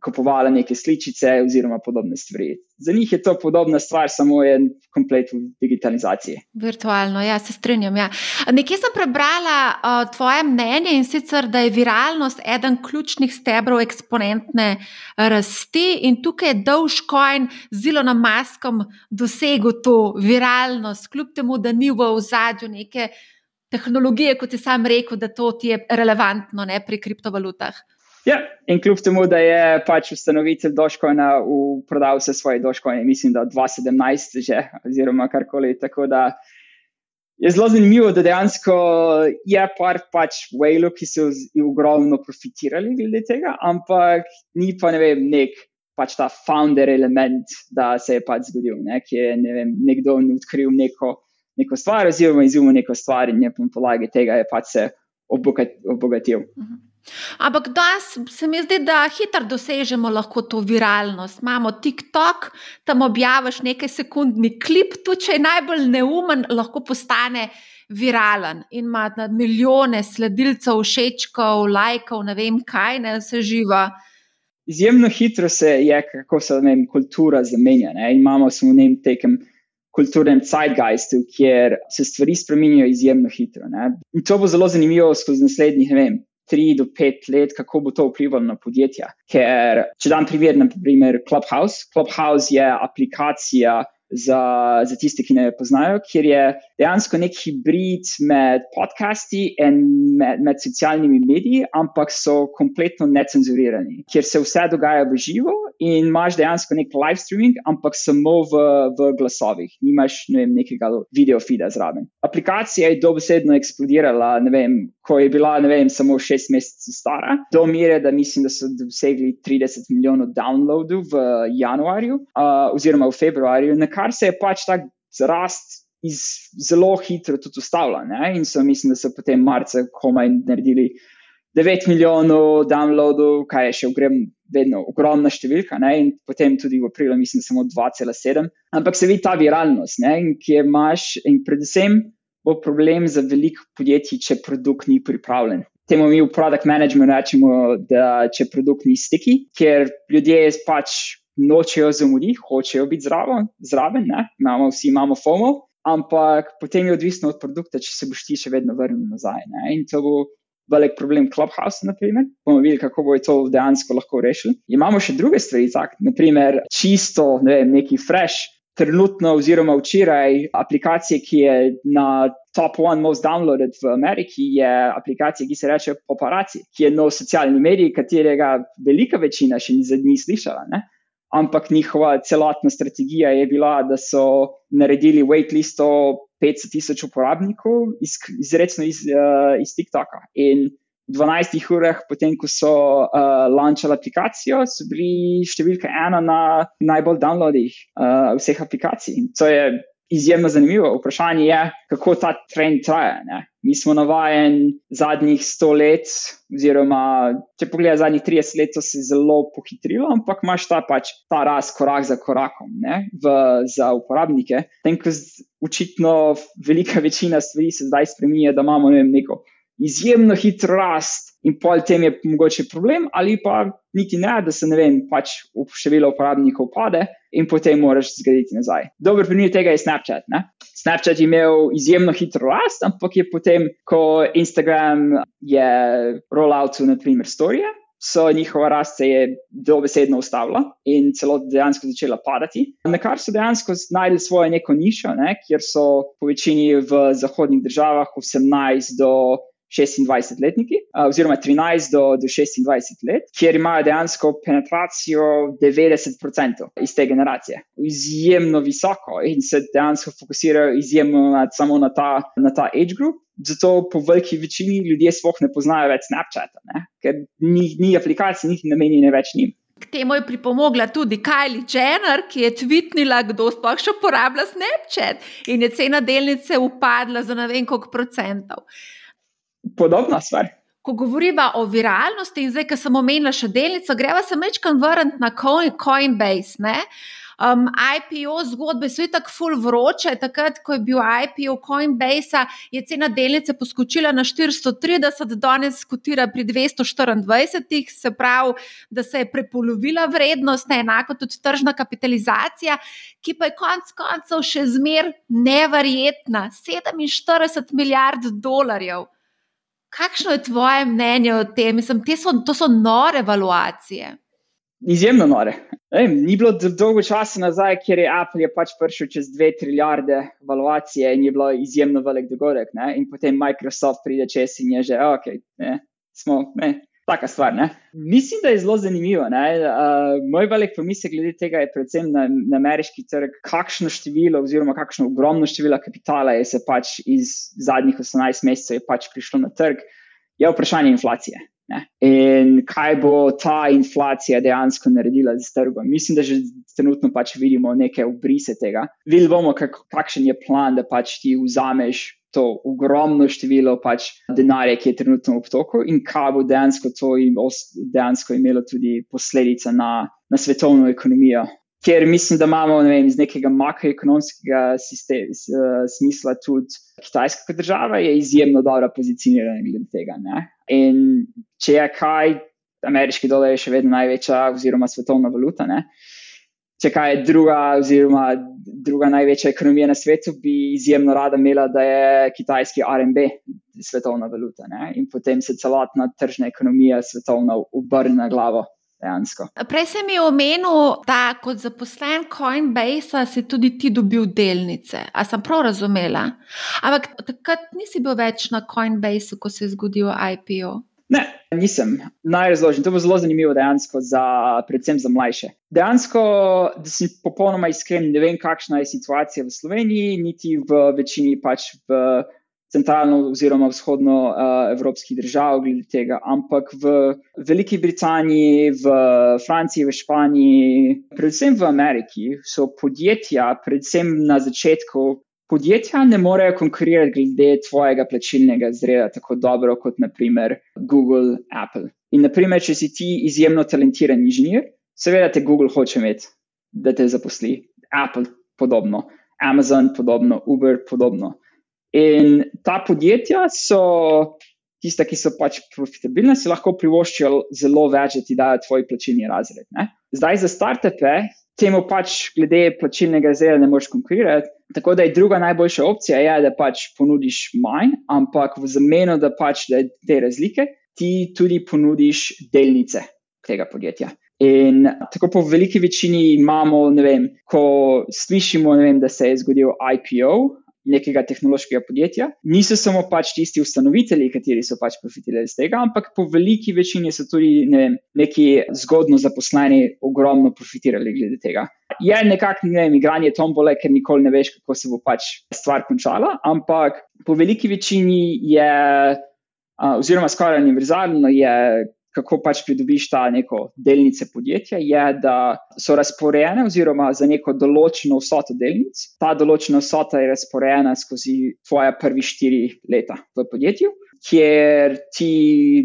kupovala neke sličice oziroma podobne stvari. Za njih je to podobna stvar, samo je komplet v digitalizaciji. Virtualno, ja, se strinjam. Ja. Nekje sem prebrala uh, tvoje mnenje in sicer, da je viralnost eden ključnih stebrov eksponentne rasti in tukaj je Dogecoin z Ilonom Maskom dosegel to viralnost, kljub temu, da ni v ozadju neke tehnologije, kot je sam rekel, da to ti je relevantno ne, pri kriptovalutah. Ja, in kljub temu, da je pač ustanovitelj Dožkojna prodal vse svoje Dožkojne, mislim, da 2017 že, oziroma karkoli. Tako da je zelo zanimivo, da dejansko je par pač Waylo, ki so ogromno profitirali glede tega, ampak ni pa ne vem, nek pač ta founder element, da se je pač zgodil, ne, ki je ne vem, nekdo odkril neko, neko stvar, oziroma izumil neko stvar in je po podlagi tega je pač se obogatil. Uh -huh. Ampak danes se mi zdi, da hitro dosežemo lahko to viralnost. Imamo TikTok, tam objaviš nekaj sekundni klip, tudi če je najbolj neumen, lahko postane viralen in ima milijone sledilcev, všečkov, lajkov, ne vem kaj, ne vse živa. Izjemno hitro se je, kako se vem, kultura zamenja. Ne? Imamo samo v nekem kulturnem zeitgeistu, kjer se stvari spremenjajo izjemno hitro. Ne? In to bo zelo zanimivo skozi naslednjih, ne vem, tri do pet let, kako bo to vplivalo na podjetja. Ker, če dam primer, naprimer Clubhouse. Clubhouse je aplikacija za, za tiste, ki ne poznajo, kjer je dejansko nek hibrid med podcasti in med, med socialnimi mediji, ampak so kompletno necenzurirani, kjer se vse dogaja v živo in imaš dejansko nek live streaming, ampak samo v, v glasovih, nimaš ne vem, nekega video feeda zraven. Aplikacija je dobesedno eksplodirala, ne vem, ko je bila vem, samo šest mesecev stara, do mere, da mislim, da so dosegli 30 milijonov downloadov v januarju uh, oziroma v februarju, na se je pač tak rast. Iz zelo hitro tudi ustavlja. In so, mislim, da so potem marca komaj naredili 9 milijonov downloadov, kaj je še ogrem, vedno ogromna številka, ne? in potem tudi v aprilu, mislim, samo 2,7. Ampak se vidi ta viralnost, ne? in ki je imaš, in predvsem bo problem za veliko podjetij, če produkt ni pripravljen. Temu mi v product managementu rečemo, da če produkt ni stiki, ker ljudje pač nočejo zamuditi, hočejo biti zraven, zraven imamo, vsi imamo FOMO. Ampak potem je odvisno od produkta, če se boš ti še vedno vrnil nazaj. Ne? In to bo velik problem Clubhouse, naprimer, bomo videli, kako bo to dejansko lahko rešili. Imamo še druge stvari, tak, naprimer, čisto ne vem, neki fresh. Trenutno, oziroma včeraj, aplikacija, ki je na top one most downloaded v Ameriki, je aplikacija, ki se reče Paparazzi, ki je nov socialni medij, katerega velika večina še ni zadnji slišala. Ne? Ampak njihova celotna strategija je bila, da so naredili waitlist 500 tisoč uporabnikov, izrecno iz, uh, iz TikToka. In v 12 urah, potem, ko so uh, launchali aplikacijo, so bili številka ena na najbolj downloadih uh, vseh aplikacij. In to je izjemno zanimivo. Vprašanje je, kako ta trend traja. Ne? Mi smo navajeni zadnjih 100 let, oziroma če pogledaj zadnjih 30 let, to se je zelo pohitrilo, ampak imaš ta pač ta rast korak za korakom v, za uporabnike. Tem, ko očitno velika večina stvari se zdaj spremenja, da imamo ne vem, neko izjemno hitro rast in pol tem je mogoče problem, ali pa niti ne, da se ne vem, pač število uporabnikov pade in potem moraš zgraditi nazaj. Dober primer tega je Snapchat. Ne? Snapchat je imel izjemno hitro rast, ampak je potem, ko Instagram je rollout, naprimer, storije. so njihova rast se je dobesedno ustavila in celo dejansko začela padati. Na kar so dejansko najdli svojo neko nišo, ne, kjer so po večini v zahodnih državah 18 do 26-letniki, oziroma 13 do, do 26 let, kjer imajo dejansko penetracijo 90% iz te generacije. Izjemno visoko in se dejansko fokusirajo izjemno na, samo na ta, na ta age group. Zato po veliki večini ljudje sploh ne poznajo več Snapchata, ne? ker ni, ni aplikacij, niti namenjene več njim. K temu je pripomogla tudi Kylie Jenner, ki je tvitnila, kdo sploh še uporablja Snapchat in je cena delnice upadla za ne vem koliko procentov podobna stvar. Ko govorimo o viralnosti, in zdaj, ki sem omenila še delnico, greva se mečkam vrniti na Coinbase. Ne? Um, IPO zgodbe so tako full vroče. Takrat, ko je bil IPO Coinbase, je cena delnice poskočila na 430, danes skotira pri 224, se pravi, da se je prepolovila vrednost, ne enako tudi tržna kapitalizacija, ki pa je konec koncev še zmer neverjetna. 47 milijard dolarjev. Kakšno je tvoje mnenje o tem? Mislim, so, to so nore evaluacije. Izjemno nore. Ej, ni bilo dolgo časa nazaj, ker je Apple je pač prišel čez dve trilijarde evaluacije in je bilo izjemno velik dogodek. Ne? In potem Microsoft pride čez in je že, ok, ne, smo, ne, taka stvar. Ne? Mislim, da je zelo zanimivo. Uh, moj velik pomislek glede tega je predvsem na, na ameriški trg, kakšno število, oziroma kakšno ogromno število kapitala je se pač iz zadnjih 18 mesecev pač prišlo na trg, je vprašanje inflacije. Ne? In kaj bo ta inflacija dejansko naredila z trgom? Mislim, da že trenutno pač vidimo neke obrise tega. Videli bomo, kak, kakšen je plan, da pač ti vzameš to ogromno število pač denarja, ki je trenutno v toku, in kaj bo dejansko to dejansko imelo tudi posledice na, na svetovno ekonomijo. Ker mislim, da imamo ne vem, iz nekega makroekonomskega smisla tudi Kitajska kot država, je izjemno dobro pozicionirana glede tega. Ne? In če je kaj, ameriški dolar je še vedno največja, oziroma svetovna valuta. Ne? Če kaj je druga, oziroma druga največja ekonomija na svetu, bi izjemno rada imela, da je kitajski RMB svetovna valuta. Ne? In potem se celotna tržna ekonomija svetovna obrne na glavo. Dejansko. Prej sem jih omenil, da kot zaposlen Coinbase si tudi ti dobil delnice. A sem prav razumela? Ampak takrat nisi bil več na Coinbase, ko se je zgodil IPO. Ne, nisem. Naj razložim. To bo zelo zanimivo, dejansko, za, predvsem za mlajše. Dejansko, da sem popolnoma iskren, ne vem, kakšna je situacija v Sloveniji, niti v večini pač v centralno oziroma vzhodno uh, evropskih držav, glede tega. Ampak v Veliki Britaniji, v Franciji, v Španiji, predvsem v Ameriki, so podjetja, predvsem na začetku podjetja ne morejo konkurirati glede tvojega plačilnega zreda tako dobro kot naprimer Google, Apple. In naprimer, če si ti izjemno talentiran inženir, seveda te Google hoče imeti, da te zaposli, Apple podobno, Amazon podobno, Uber podobno. In ta podjetja so tista, ki so pač profitabilna, si lahko privoščijo zelo več, da ti dajo tvoj plačilni razred. Ne? Zdaj za startupe temu pač glede plačilnega razreda ne moreš konkurirati. Tako da je druga najboljša opcija, je, da pač ponudiš manj, ampak v zameno, da pač da te razlike, ti tudi ponudiš delnice tega podjetja. In tako po veliki večini imamo, ne vem, ko slišimo, ne vem, da se je zgodil IPO, nekega tehnološkega podjetja. Niso samo pač tisti ustanovitelji, kateri so pač profitirali iz tega, ampak po veliki večini so tudi ne vem, neki zgodno zaposleni ogromno profitirali glede tega. Je nekako ne vem, igranje tombole, ker nikoli ne veš, kako se bo pač stvar končala, ampak po veliki večini je, oziroma skoraj univerzalno je kako pač pridobiš ta neko delnice podjetja, je, da so razporejene oziroma za neko določeno vsoto delnic. Ta določena vsota je razporejena skozi tvoje prvi štiri leta v podjetju. Ker ti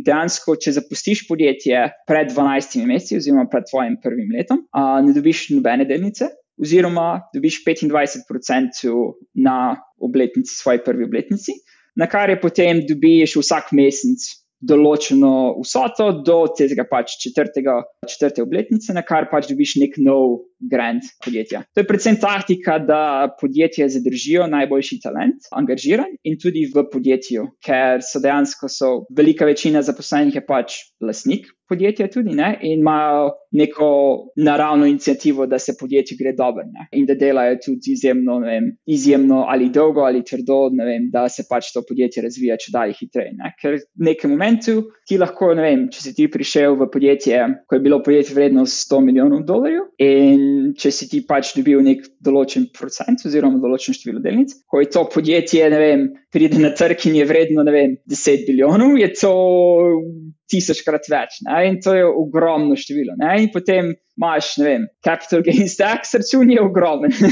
dejansko, če zapustiš podjetje pred 12 meseci, oziroma pred tvojim prvim letom, ne dobiš nobene delnice, oziroma dobiš 25% na obletnici, svoji prvi obletnici, na kar je potem dobiš vsak mesec določeno vsoto do tega pač četrtega, četrte obletnice, na kar pač dobiš nek nov grant podjetja. To je predvsem taktika, da podjetje zadržijo najboljši talent, angažiran in tudi v podjetju, ker so dejansko so velika večina zaposlenih je pač lasnik podjetja tudi ne? in imajo neko naravno inicijativo, da se podjetju gre dobro ne? in da delajo tudi izjemno, vem, izjemno ali dolgo ali trdo, vem, da se pač to podjetje razvija če dalje hitreje. Ne? Ker v nekem momentu ti lahko, ne vem, če si ti prišel v podjetje, ko je bilo podjetje vredno 100 milijonov dolarjev in če si ti pač dobil nek določen procent oziroma določen število delnic, ko je to podjetje, ne vem, pride na trg in je vredno, ne vem, 10 milijonov, je to tisočkrat več. Ne? In to je ogromno število. Ne? In potem imaš, ne vem, capital gains tax, račun je ogromen.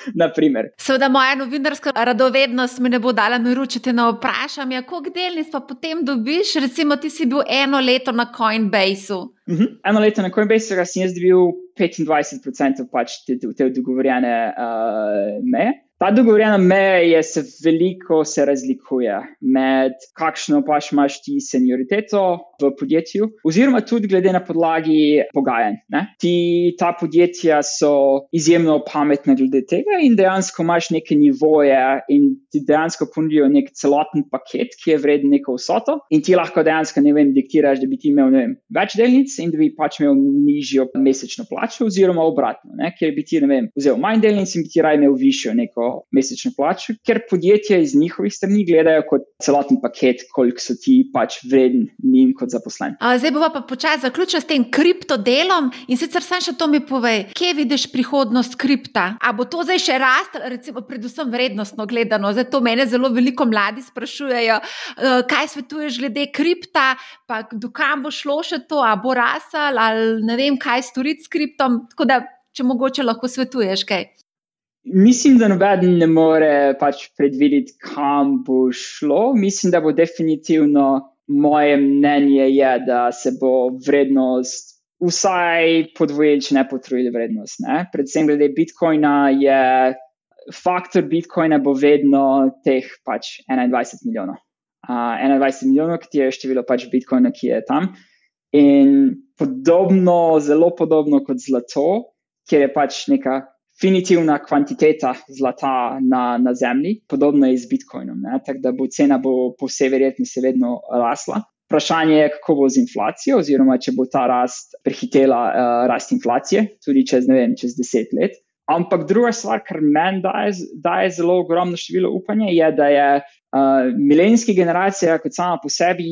Seveda, moja novinarska radovednost mi ne bo dala miru, če te ne vprašam, ja, koliko delnic pa potem dobiš. Recimo, ti si bil eno leto na Coinbase. Uh mhm. -huh. Eno leto na Coinbase, ga sem jaz dobil 25% pač te, te dogovorjene uh, meje. Ta dogovorjena meja se veliko se razlikuje med kakšno pač imaš ti senioriteto v podjetju, oziroma tudi glede na podlagi pogajanj. Ti, ta podjetja so izjemno pametna glede tega in dejansko imaš neke nivoje in ti dejansko ponudijo nek celoten paket, ki je vreden neko vsoto in ti lahko dejansko, ne vem, diktiraš, da bi ti imel vem, več delnic in da bi pač imel nižjo mesečno plačo, oziroma obratno, ne? ker bi ti, ne vem, vzel manj delnic in bi ti raje imel višjo neko mesečno plačo, ker podjetja iz njihovih strani gledajo kot celoten paket, koliko so ti pač vredni njim kot zaposleni. Zdaj bomo pa počasi zaključili s tem kriptodelom in sicer sam še to mi povej, kje vidiš prihodnost kripta? A bo to zdaj še rast, recimo, predvsem vrednostno gledano? Zdaj to mene zelo veliko mladi sprašujejo, eh, kaj svetuješ glede kripta, pa dokam bo šlo še to, a bo rasel ali ne vem, kaj storiti s kriptom. Tako da, če mogoče lahko svetuješ kaj. Mislim, da noben ne more pač predvideti, kam bo šlo. Mislim, da bo definitivno moje mnenje, je, da se bo vrednost vsaj podvojila, če ne potrojila vrednost. Ne? Predvsem glede Bitcoina je faktor Bitcoina bo vedno teh pač 21 milijonov. Uh, 21 milijonov, ki je število pač Bitcoina, ki je tam. In podobno, zelo podobno kot zlato, kjer je pač neka definitivna kvantiteta zlata na, na zemlji, podobno je z Bitcoinom. Tako da bo cena bo po vsej verjetnosti vedno rasla. Vprašanje je, kako bo z inflacijo, oziroma če bo ta rast prehitela uh, rast inflacije, tudi čez, vem, čez deset let. Ampak druga stvar, kar meni daje, daje zelo ogromno število upanja, je, da je uh, milenijska generacija, kot sama po sebi,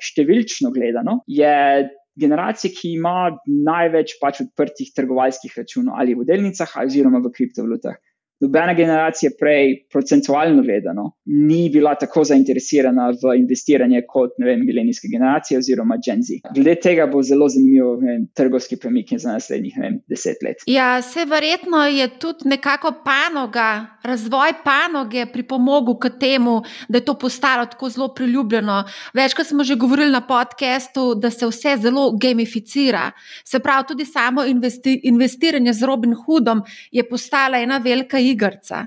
številčno gledano, je generacije, ki ima največ pač odprtih trgovalskih računov ali v delnicah, oziroma v kriptovalutah nobena generacija prej, procentualno gledano, ni bila tako zainteresirana v investiranje kot vem, milenijska generacija oziroma Gen Z. Glede tega bo zelo zanimivo vem, trgovski premik za naslednjih vem, deset let. Ja, se verjetno je tudi nekako panoga, razvoj panoge pripomogel k temu, da je to postalo tako zelo priljubljeno. Večkrat smo že govorili na podkastu, da se vse zelo gamificira. Se pravi, tudi samo investi investiranje z Robin Hoodom je postala ena velika igrca.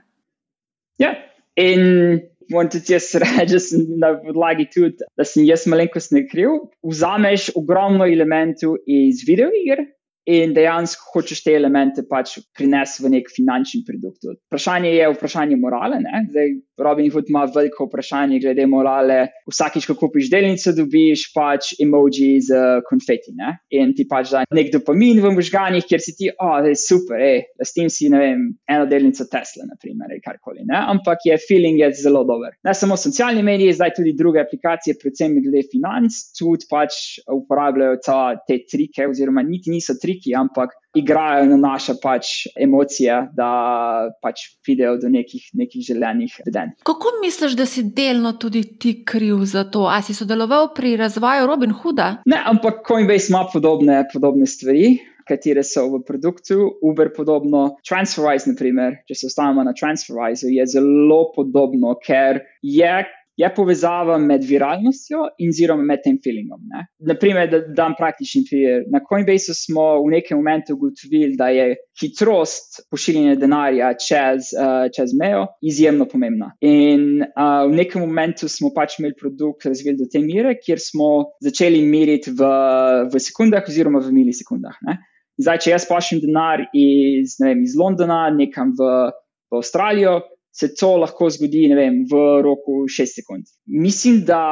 Ja, in moram tudi jaz reči, na podlagi tudi, da sem jaz malenkost ne kriv. Vzameš ogromno elementov iz videoiger, in dejansko hočeš te elemente pač prinesti v nek finančni produkt. Vprašanje je vprašanje morale. Zdaj, Robin Hood ima veliko vprašanje glede morale. Vsakič, ko kupiš delnico, dobiš pač emoji z konfeti ne? in ti pač da nek dopamin v možganjih, ker si ti, oh, da je super, da s tem si vem, eno delnico Tesla, naprimer, ali karkoli. Ne? Ampak je feeling je zelo dober. Ne samo socialni mediji, zdaj tudi druge aplikacije, predvsem glede financ, tudi pač uporabljajo te trike, oziroma niti niso triki, ampak igrajo na naše pač emocije, da pač pridejo do nekih, nekih želenih vedenj. Kako misliš, da si delno tudi ti kriv za to? Ali si sodeloval pri razvoju Robin Hooda? Ne, ampak Coinbase ima podobne, podobne stvari. Katere so v produktu, Uber podobno, TransferWise, naprimer, če se ostanemo na TransferWise, je zelo podobno, ker je je povezava med viralnostjo in oziroma med tem feelingom. Ne? Naprimer, da dam praktični primer. Na Coinbase smo v nekem momentu ugotovili, da je hitrost pošiljanja denarja čez, uh, čez mejo izjemno pomembna. In uh, v nekem momentu smo pač imeli produkt razvili do te mere, kjer smo začeli meriti v, v sekundah oziroma v milisekundah. Ne? Zdaj, če jaz pošljem denar iz, vem, iz Londona nekam v, v Avstralijo, se to lahko zgodi vem, v roku 6 sekund. Mislim, da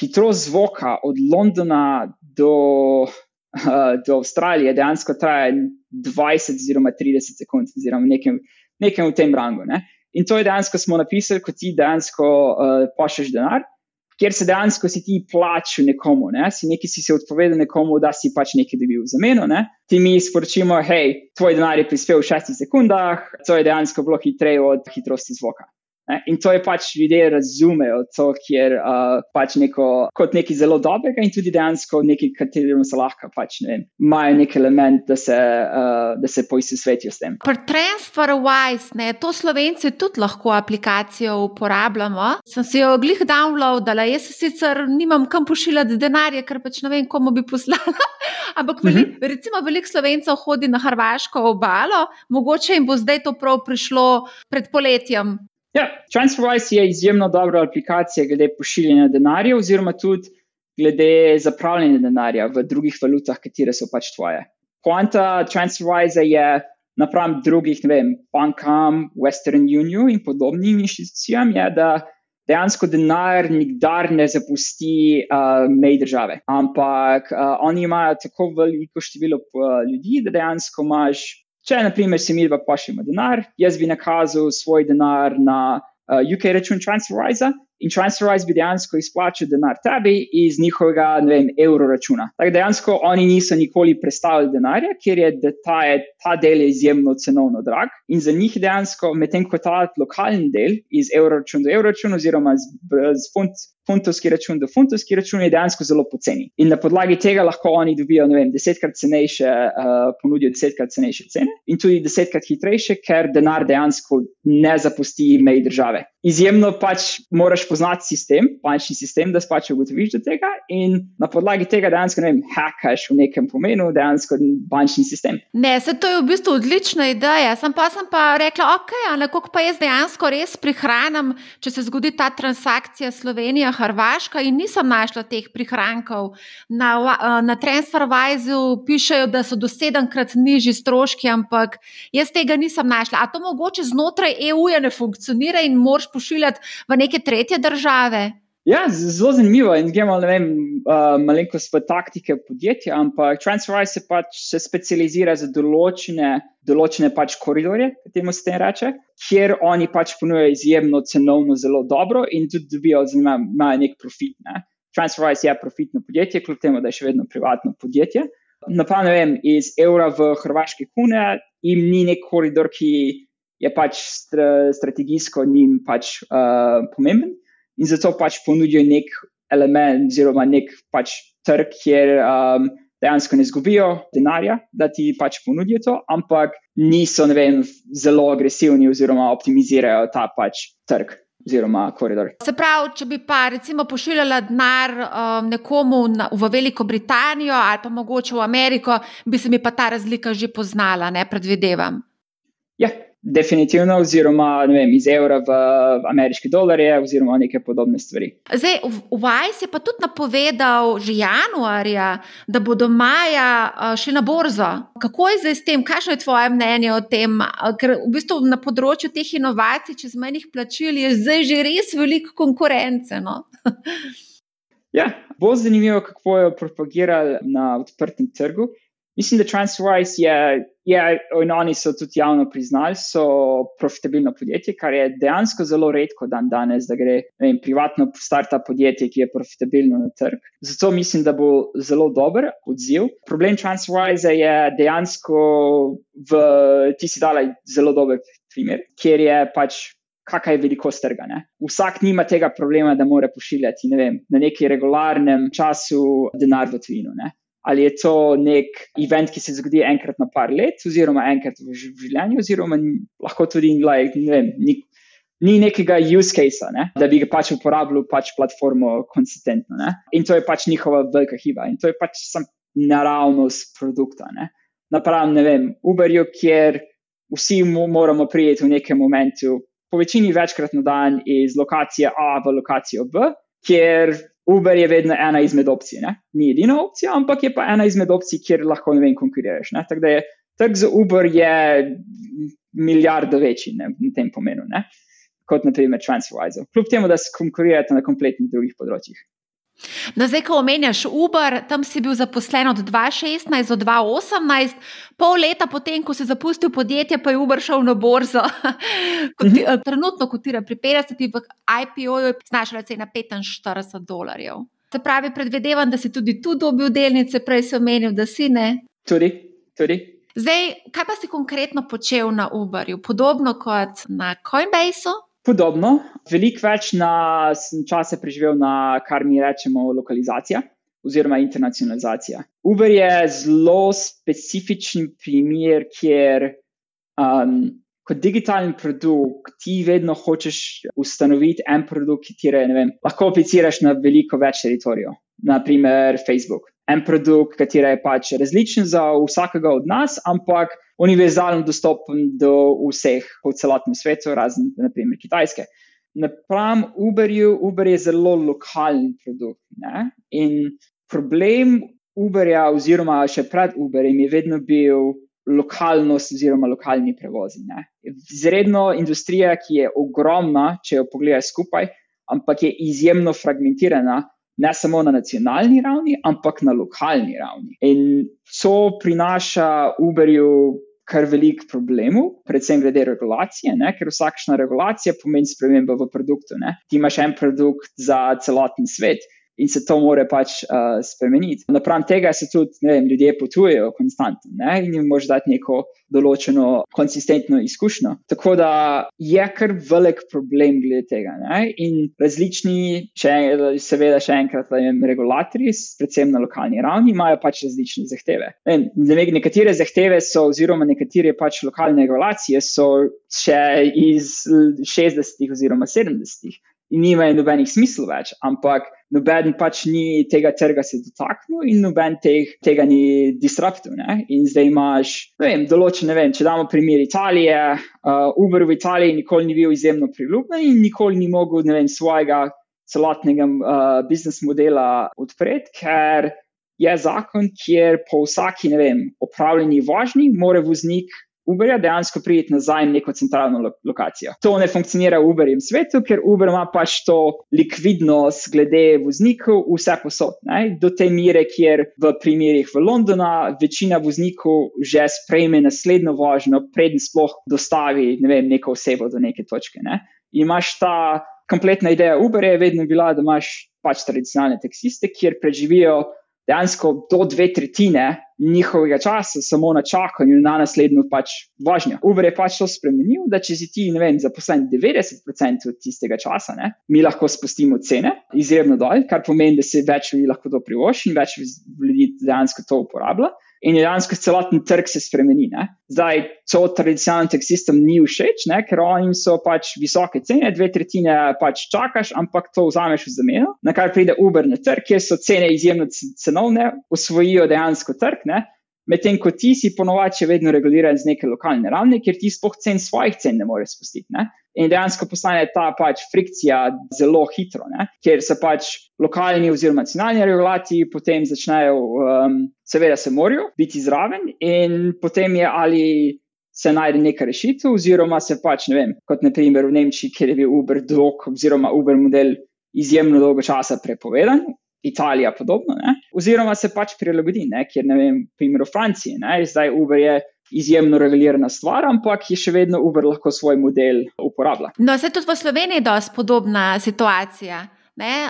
hitrost zvoka od Londona do, uh, do Avstralije dejansko traja 20 oziroma 30 sekund, oziroma nekem, nekem v tem rangu. Ne? In to je dejansko smo napisali, ko ti dejansko uh, pošlješ denar kjer se dejansko si ti plačil nekomu, ne? si nekaj si se odpovedal nekomu, da si pač nekaj dobil v zameno. Ne? Ti mi sporočimo, hej, tvoj denar je prispel v šestih sekundah, to je dejansko bilo hitreje od hitrosti zvoka. Ne? In to je pač ljudje razumejo, to je uh, pač neko, kot nekaj zelo dobrega in tudi dejansko nekaj, katerim se lahko pač ne imajo nek element, da se, uh, da se poistovetijo s tem. Pri TransferWise, ne, to slovenci tudi lahko aplikacijo uporabljamo. Sem si jo glih downloadala, jaz sicer nimam kam pošiljati denarje, ker pač ne vem, komu bi poslala. Ampak, veli, mm -hmm. recimo, veliko slovencev hodi na Hrvaško obalo, mogoče jim bo zdaj to prav prišlo pred poletjem. Ja, TransferWise je izjemno dobra aplikacija glede pošiljanja denarja, oziroma tudi glede zapravljanja denarja v drugih valutah, katere so pač tvoje. Poanta TransferWise je napram drugih, ne vem, bankam, Western Union in podobnim inštitucijam, je, da dejansko denar nikdar ne zapusti uh, mej države. Ampak uh, oni imajo tako veliko število uh, ljudi, da dejansko imaš Če, na primer, si mi dva pošiljamo denar, jaz bi nakazal svoj denar na uh, UK račun TransferWise in TransferWise bi dejansko izplačal denar tebi iz njihovega, ne vem, evro računa. Tako dejansko oni niso nikoli predstavili denarja, ker je ta, ta del je izjemno cenovno drag in za njih dejansko, medtem ko ta lokalni del iz evro računa do evro računa oziroma z, z funt funtovski račun do funtovski račun je dejansko zelo poceni. In na podlagi tega lahko oni dobijo, ne vem, desetkrat cenejše, uh, ponudijo desetkrat cenejše cene in tudi desetkrat hitrejše, ker denar dejansko ne zapusti mej države. Izjemno pač moraš poznati sistem, bančni sistem, da pač ugotoviš do tega in na podlagi tega dejansko, ne vem, hackaš v nekem pomenu dejansko bančni sistem. Ne, se to je v bistvu odlična ideja. Sem pa, sem pa rekla, ok, ali kako pa jaz dejansko res prihranim, če se zgodi ta transakcija Slovenija. Hrvaška in nisem našla teh prihrankov. Na, na TransferWise pišejo, da so do sedemkrat nižji stroški, ampak jaz tega nisem našla. A to mogoče znotraj EU-ja ne funkcionira in moraš pošiljati v neke tretje države? Ja, zelo zanimivo in gremo uh, malenkost v taktike podjetja, ampak TransferWise se pač se specializira za določene, določene pač koridorje, temu se tem reče, kjer oni pač ponujajo izjemno cenovno zelo dobro in tudi dobijo imajo nek profit. Ne. TransferWise je profitno podjetje, kljub temu, da je še vedno privatno podjetje. Napram, ne vem, iz evra v hrvaške kune jim ni nek koridor, ki je pač strategijsko njim pač uh, pomemben in zato pač ponudijo nek element, oziroma nek pač trg, kjer um, dejansko ne izgubijo denarja, da ti pač ponudijo to, ampak niso vem, zelo agresivni oziroma optimizirajo ta pač trg. Oziroma, koridor. Se pravi, če bi pa recimo pošiljala denar um, nekomu na, v Veliko Britanijo ali pa mogoče v Ameriko, bi se mi pa ta razlika že poznala, ne predvidevam. Ja, Definitivno, oziroma vem, iz evra v ameriške dolarje, oziroma neke podobne stvari. Zdaj, Vajs je pa tudi napovedal že januarja, da bodo maja šli na borzo. Kako je zdaj s tem, kakšno je tvoje mnenje o tem? Ker v bistvu na področju teh inovacij, čez menjih plačil, je zdaj že res veliko konkurence. No? ja, bo zanimivo, kako jo propagirali na odprtem trgu. Mislim, da TransferWise je, je, in oni so tudi javno priznali, so profitabilno podjetje, kar je dejansko zelo redko dan danes, da gre vem, privatno starta podjetje, ki je profitabilno na trg. Zato mislim, da bo zelo dober odziv. Problem TransferWise je dejansko, v, ti si dala zelo dober primer, kjer je pač. Kakšna je velikost trga? Ne? Vsak nima tega problema, da mora pošiljati ne vem, na neki regularnem času denar v tujino ali je to nek event, ki se zgodi enkrat na par let, oziroma enkrat v življenju, oziroma lahko tudi like, ne vem, nik, ni nekega use case, ne? da bi ga pač uporabljal pač platformo konsistentno. Ne? In to je pač njihova velika hiba in to je pač sam naravnost produkta. Napravim, ne vem, Uberju, kjer vsi moramo prijeti v nekem momentu, po večini večkrat na dan iz lokacije A v lokacijo B, kjer Uber je vedno ena izmed opcij. Ne? Ni edina opcija, ampak je pa ena izmed opcij, kjer lahko ne vem, konkuriraš. Tako da je trg za Uber je milijardo večji ne, na tem pomenu. Ne? Kot naprimer TransferWise. Kljub temu, da se konkurirate na kompletnih drugih področjih. No, zdaj, ko omenjaš Uber, tam si bil zaposlen od 2016 do 2018, pol leta potem, ko si zapustil podjetje, pa je Uber šel na borzo. Kot, mm -hmm. Trenutno kotira pri 50, v IPO je znašala cena 45 dolarjev. Se pravi, predvidevam, da si tudi tu dobil delnice, prej si omenil, da si ne. Tudi, tudi. Zdaj, kaj pa si konkretno počel na Uberju, podobno kot na Coinbaseu? Podobno, veliko več na čase preživel na kar mi rečemo lokalizacija oziroma internacionalizacija. Uber je zelo specifičen primer, kjer um, kot digitalni produkt ti vedno hočeš ustanoviti en produkt, ki lahko apliciraš na veliko več teritorijev, naprimer Facebook en produkt, ki je pač različen za vsakega od nas, ampak univerzalno dostopen do vseh po celotnem svetu, razen naprimer Kitajske. Napram Uberju, Uber je zelo lokalen produkt. Ne? In problem Uberja, oziroma še pred Uberjem, je vedno bil lokalnost oziroma lokalni prevozi. Izredno industrija, ki je ogromna, če jo pogledaš skupaj, ampak je izjemno fragmentirana ne samo na nacionalni ravni, ampak na lokalni ravni. In to prinaša Uberju kar velik problemov, predvsem glede regulacije, ne? ker vsakšna regulacija pomeni spremembo v produktu. Ne? Ti imaš en produkt za celoten svet in se to more pač uh, spremeniti. Napram tega se tudi vem, ljudje potujejo konstantno ne? in jim moraš dati neko določeno konsistentno izkušnjo. Tako da je kar velik problem glede tega. Ne? In različni, še, seveda, še enkrat, vem, regulatorji, predvsem na lokalni ravni, imajo pač različne zahteve. Vem, nekatere zahteve so, oziroma nekatere pač lokalne regulacije so še iz 60-ih oziroma 70-ih in nimajo nobenih smisla več, ampak noben pač ni tega trga se dotaknil in noben teh, tega ni disruptil. Ne? In zdaj imaš, ne vem, določen, ne vem, če damo primer Italije, uh, Uber v Italiji nikoli ni bil izjemno priljubljen in nikoli ni mogel, ne vem, svojega celotnega uh, biznis modela odpreti, ker je zakon, kjer po vsaki, ne vem, opravljeni vožnji mora voznik Uberja dejansko prijeti nazaj na neko centralno lo lokacijo. To ne funkcionira v Uberjem svetu, ker Uber ima pač to likvidnost glede voznikov vse posod. Ne? Do te mere, kjer v primerih v Londonu večina voznikov že sprejme naslednjo vožnjo, preden sploh dostavi ne vem, neko osebo do neke točke. Ne? Imaš ta kompletna ideja Uberja, je vedno bila, da imaš pač tradicionalne taksiste, kjer preživijo dejansko do dve tretjine njihovega časa samo na čakanju na naslednjo pač vožnjo. Uber je pač to spremenil, da če si ti, ne vem, zaposlen 90% tistega časa, ne, mi lahko spustimo cene izjemno dol, kar pomeni, da se več ljudi lahko to privošči in več ljudi dejansko to uporablja in dejansko celoten trg se spremeni. Ne? Zdaj, to tradicionalnim taksistom ni všeč, ne? ker oni so pač visoke cene, dve tretjine pač čakaš, ampak to vzameš v zameno. Na kar pride Uber na trg, kjer so cene izjemno cenovne, usvojijo dejansko trg. Ne? Medtem ko ti si ponovadi še vedno reguliran z neke lokalne ravni, ker ti spoh cen svojih cen ne moreš spustiti. Ne? In dejansko postane ta pač frikcija zelo hitro, ne? ker se pač lokalni oziroma nacionalni regulati potem začnejo, um, seveda se morajo biti zraven in potem je ali se najde neka rešitev oziroma se pač, ne vem, kot naprimer v Nemčiji, kjer je bil Uber dolg oziroma Uber model izjemno dolgo časa prepovedan, Italija podobno, ne? oziroma se pač prilagodi, ne? kjer ne vem, primer v Franciji, ne? zdaj Uber je izjemno regulirana stvar, ampak je še vedno Uber lahko svoj model uporablja. No, se tudi v Sloveniji je dosti podobna situacija. Ne,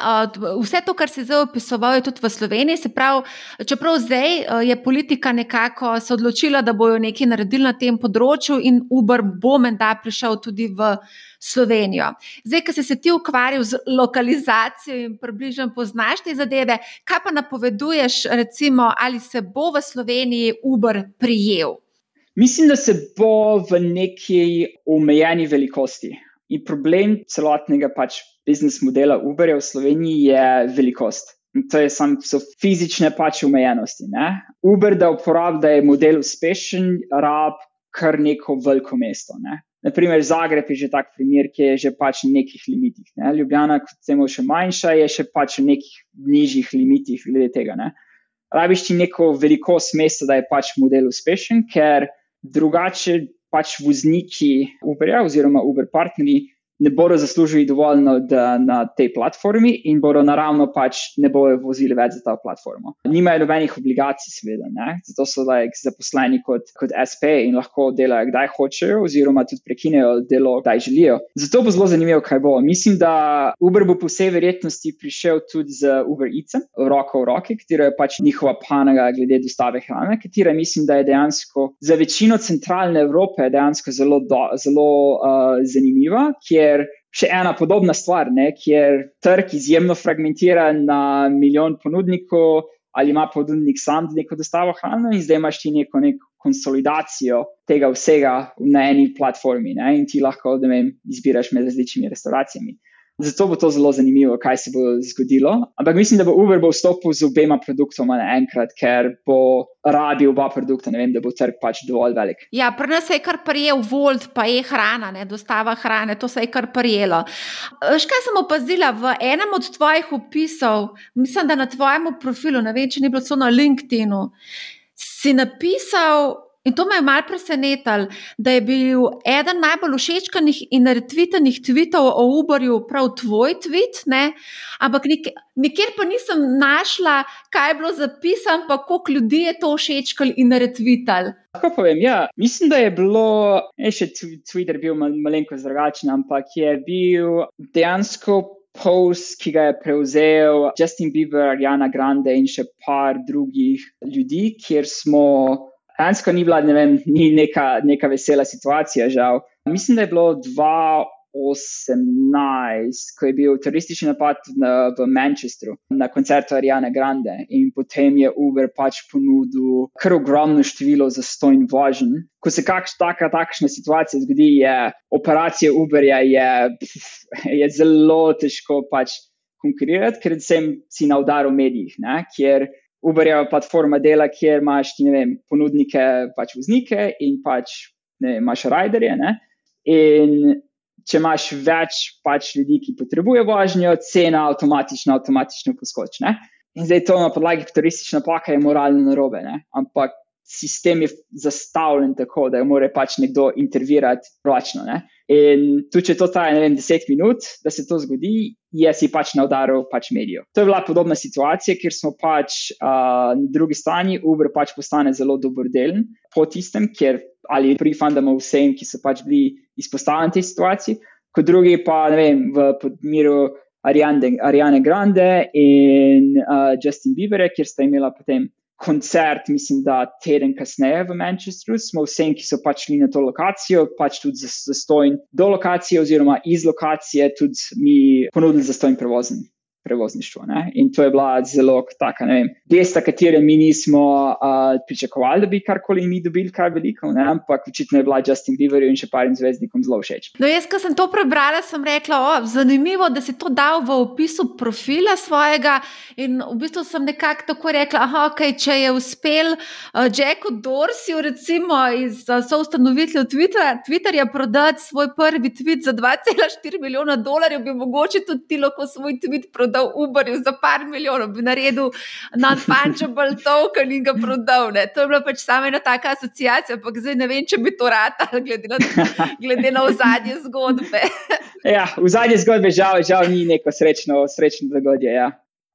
vse to, kar se zdaj opisoval, je tudi v Sloveniji. Pravi, čeprav zdaj je politika nekako se odločila, da bojo nekaj naredili na tem področju, in Uber bo menda prišel tudi v Slovenijo. Zdaj, ki si se ti ukvarjal z lokalizacijo in približno poznaš te zadeve, kaj pa napoveduješ, recimo, ali se bo v Sloveniji Uber prijel? Mislim, da se bo v neki omejeni velikosti In problem celotnega pač biznis modela Uberja v Sloveniji je velikost. In to je samo so fizične pač omejenosti. Ne? Uber, da uporablja, da je model uspešen, rab kar neko veliko mesto. Ne? Naprimer, Zagreb je že tak primer, ki je že pač v nekih limitih. Ne? Ljubljana, kot vemo, še manjša, je še pač v nekih nižjih limitih glede tega. Ne? Rabiš ti neko velikost mesta, da je pač model uspešen, ker drugače pač vozniki Uberja oziroma Uber partnerji ne bodo zaslužili dovolj na, na tej platformi in bodo naravno pač ne bodo vozili več za ta platformo. Nimajo nobenih obligacij, seveda, ne? zato so like, zaposleni kot, kot SP in lahko delajo, kdaj hočejo, oziroma tudi prekinejo delo, kdaj želijo. Zato bo zelo zanimivo, kaj bo. Mislim, da Uber bo po vsej verjetnosti prišel tudi z Uber Eatsom, roko v roki, katera je pač njihova panoga glede dostave hrane, katera mislim, da je dejansko za večino centralne Evrope dejansko zelo, do, zelo uh, zanimiva, kjer še ena podobna stvar, ne, kjer trg izjemno fragmentira na milijon ponudnikov, ali ima ponudnik sam neko dostavo hrane, in zdaj imaš ti neko, neko konsolidacijo tega vsega na eni platformi, ne, in ti lahko vem, izbiraš med različnimi restauracijami. Zato bo to zelo zanimivo, kaj se bo zgodilo. Ampak mislim, da bo Uber bo vstopil z obema produktoma naenkrat, ker bo rabil oba produkta, vem, da bo trg pač dovolj velik. Ja, pri nas je kar prijel Volt, pa je hrana, ne, dostava hrane, to se je kar prijelo. Še kaj sem opazila v enem od tvojih opisov, mislim, da na tvojem profilu, ne vem, če ni bilo to na LinkedIn-u, si napisal. In to me je malo presenetilo, da je bil eden najbolj všečkanih in retvitenih tvitev o Uberju prav tvoj tweet, ne? ampak nik nikjer pa nisem našla, kaj je bilo zapisano, pa koliko ljudi je to všečkali in retvitali. Tako povem, ja, mislim, da je bilo, ne še Twitter bil mal, malenkost drugačen, ampak je bil dejansko. Post, ki ga je prevzel Justin Bieber, Jana Grande in še par drugih ljudi, kjer smo Dejansko ni bila, ne vem, ni neka, neka vesela situacija, žal. Mislim, da je bilo 2018, ko je bil teroristični napad na, v Manchesteru na koncertu Ariane Grande in potem je Uber pač ponudil kar ogromno število za stojn vožen. Ko se kakš, taka, takšna situacija zgodi, je operacija Uberja je, je zelo težko pač konkurirati, ker sem si na udaru medijih, ne, kjer Uberjeva platforma dela, kjer imaš ti, vem, ponudnike, pač voznike in pač ne, imaš riderje. Ne? In če imaš več pač ljudi, ki potrebujejo vožnjo, cena avtomatično, avtomatično poskoči. In zdaj to na podlagi turistične napake je moralno narobe. Ne? Ampak sistem je zastavljen tako, da mora pač nekdo intervirati ročno. In tudi, če to traja, ne vem, deset minut, da se to zgodi, je si pač na udaru pač medijev. To je bila podobna situacija, kjer smo pač uh, na drugi strani, Uber pač postane zelo dobrodelen po tistem, ker ali prifandamo vsem, ki so pač bili izpostavljeni tej situaciji, kot drugi pa, ne vem, v podmiru. Ariane, Ariane Grande in uh, Justin Bieber, kjer sta imela potem koncert, mislim, da teden kasneje v Manchesteru, smo vsem, ki so pač šli na to lokacijo, pač tudi za stojn do lokacije, oziroma iz lokacije, tudi mi ponudili za stojn prevozen prevozništvo. Ne? In to je bila zelo taka, ne vem, gesta, katere mi nismo uh, pričakovali, da bi karkoli mi dobili, kar veliko, ne? ampak očitno je bila Justin Bieber in še parim zvezdnikom zelo všeč. No, jaz, ko sem to prebrala, sem rekla, o, zanimivo, da si to dal v opisu profila svojega. In v bistvu sem nekako tako rekla, da okay, če je uspel uh, Jacku Dorsiju, recimo iz uh, soustanovitelja Twittera, Twitterja, prodati svoj prvi tweet za 2,4 milijona dolarjev, bi mogoče tudi ti lahko svoj tweet prodal prodal Uberju za par milijonov, bi naredil non-fungible token in ga prodal. Ne. To je bila pač sama ena taka asociacija, ampak zdaj ne vem, če bi to rad ali glede na, glede na zadnje zgodbe. ja, v zadnje zgodbe žal, žal ni neko srečno, srečno dogodje. Ja.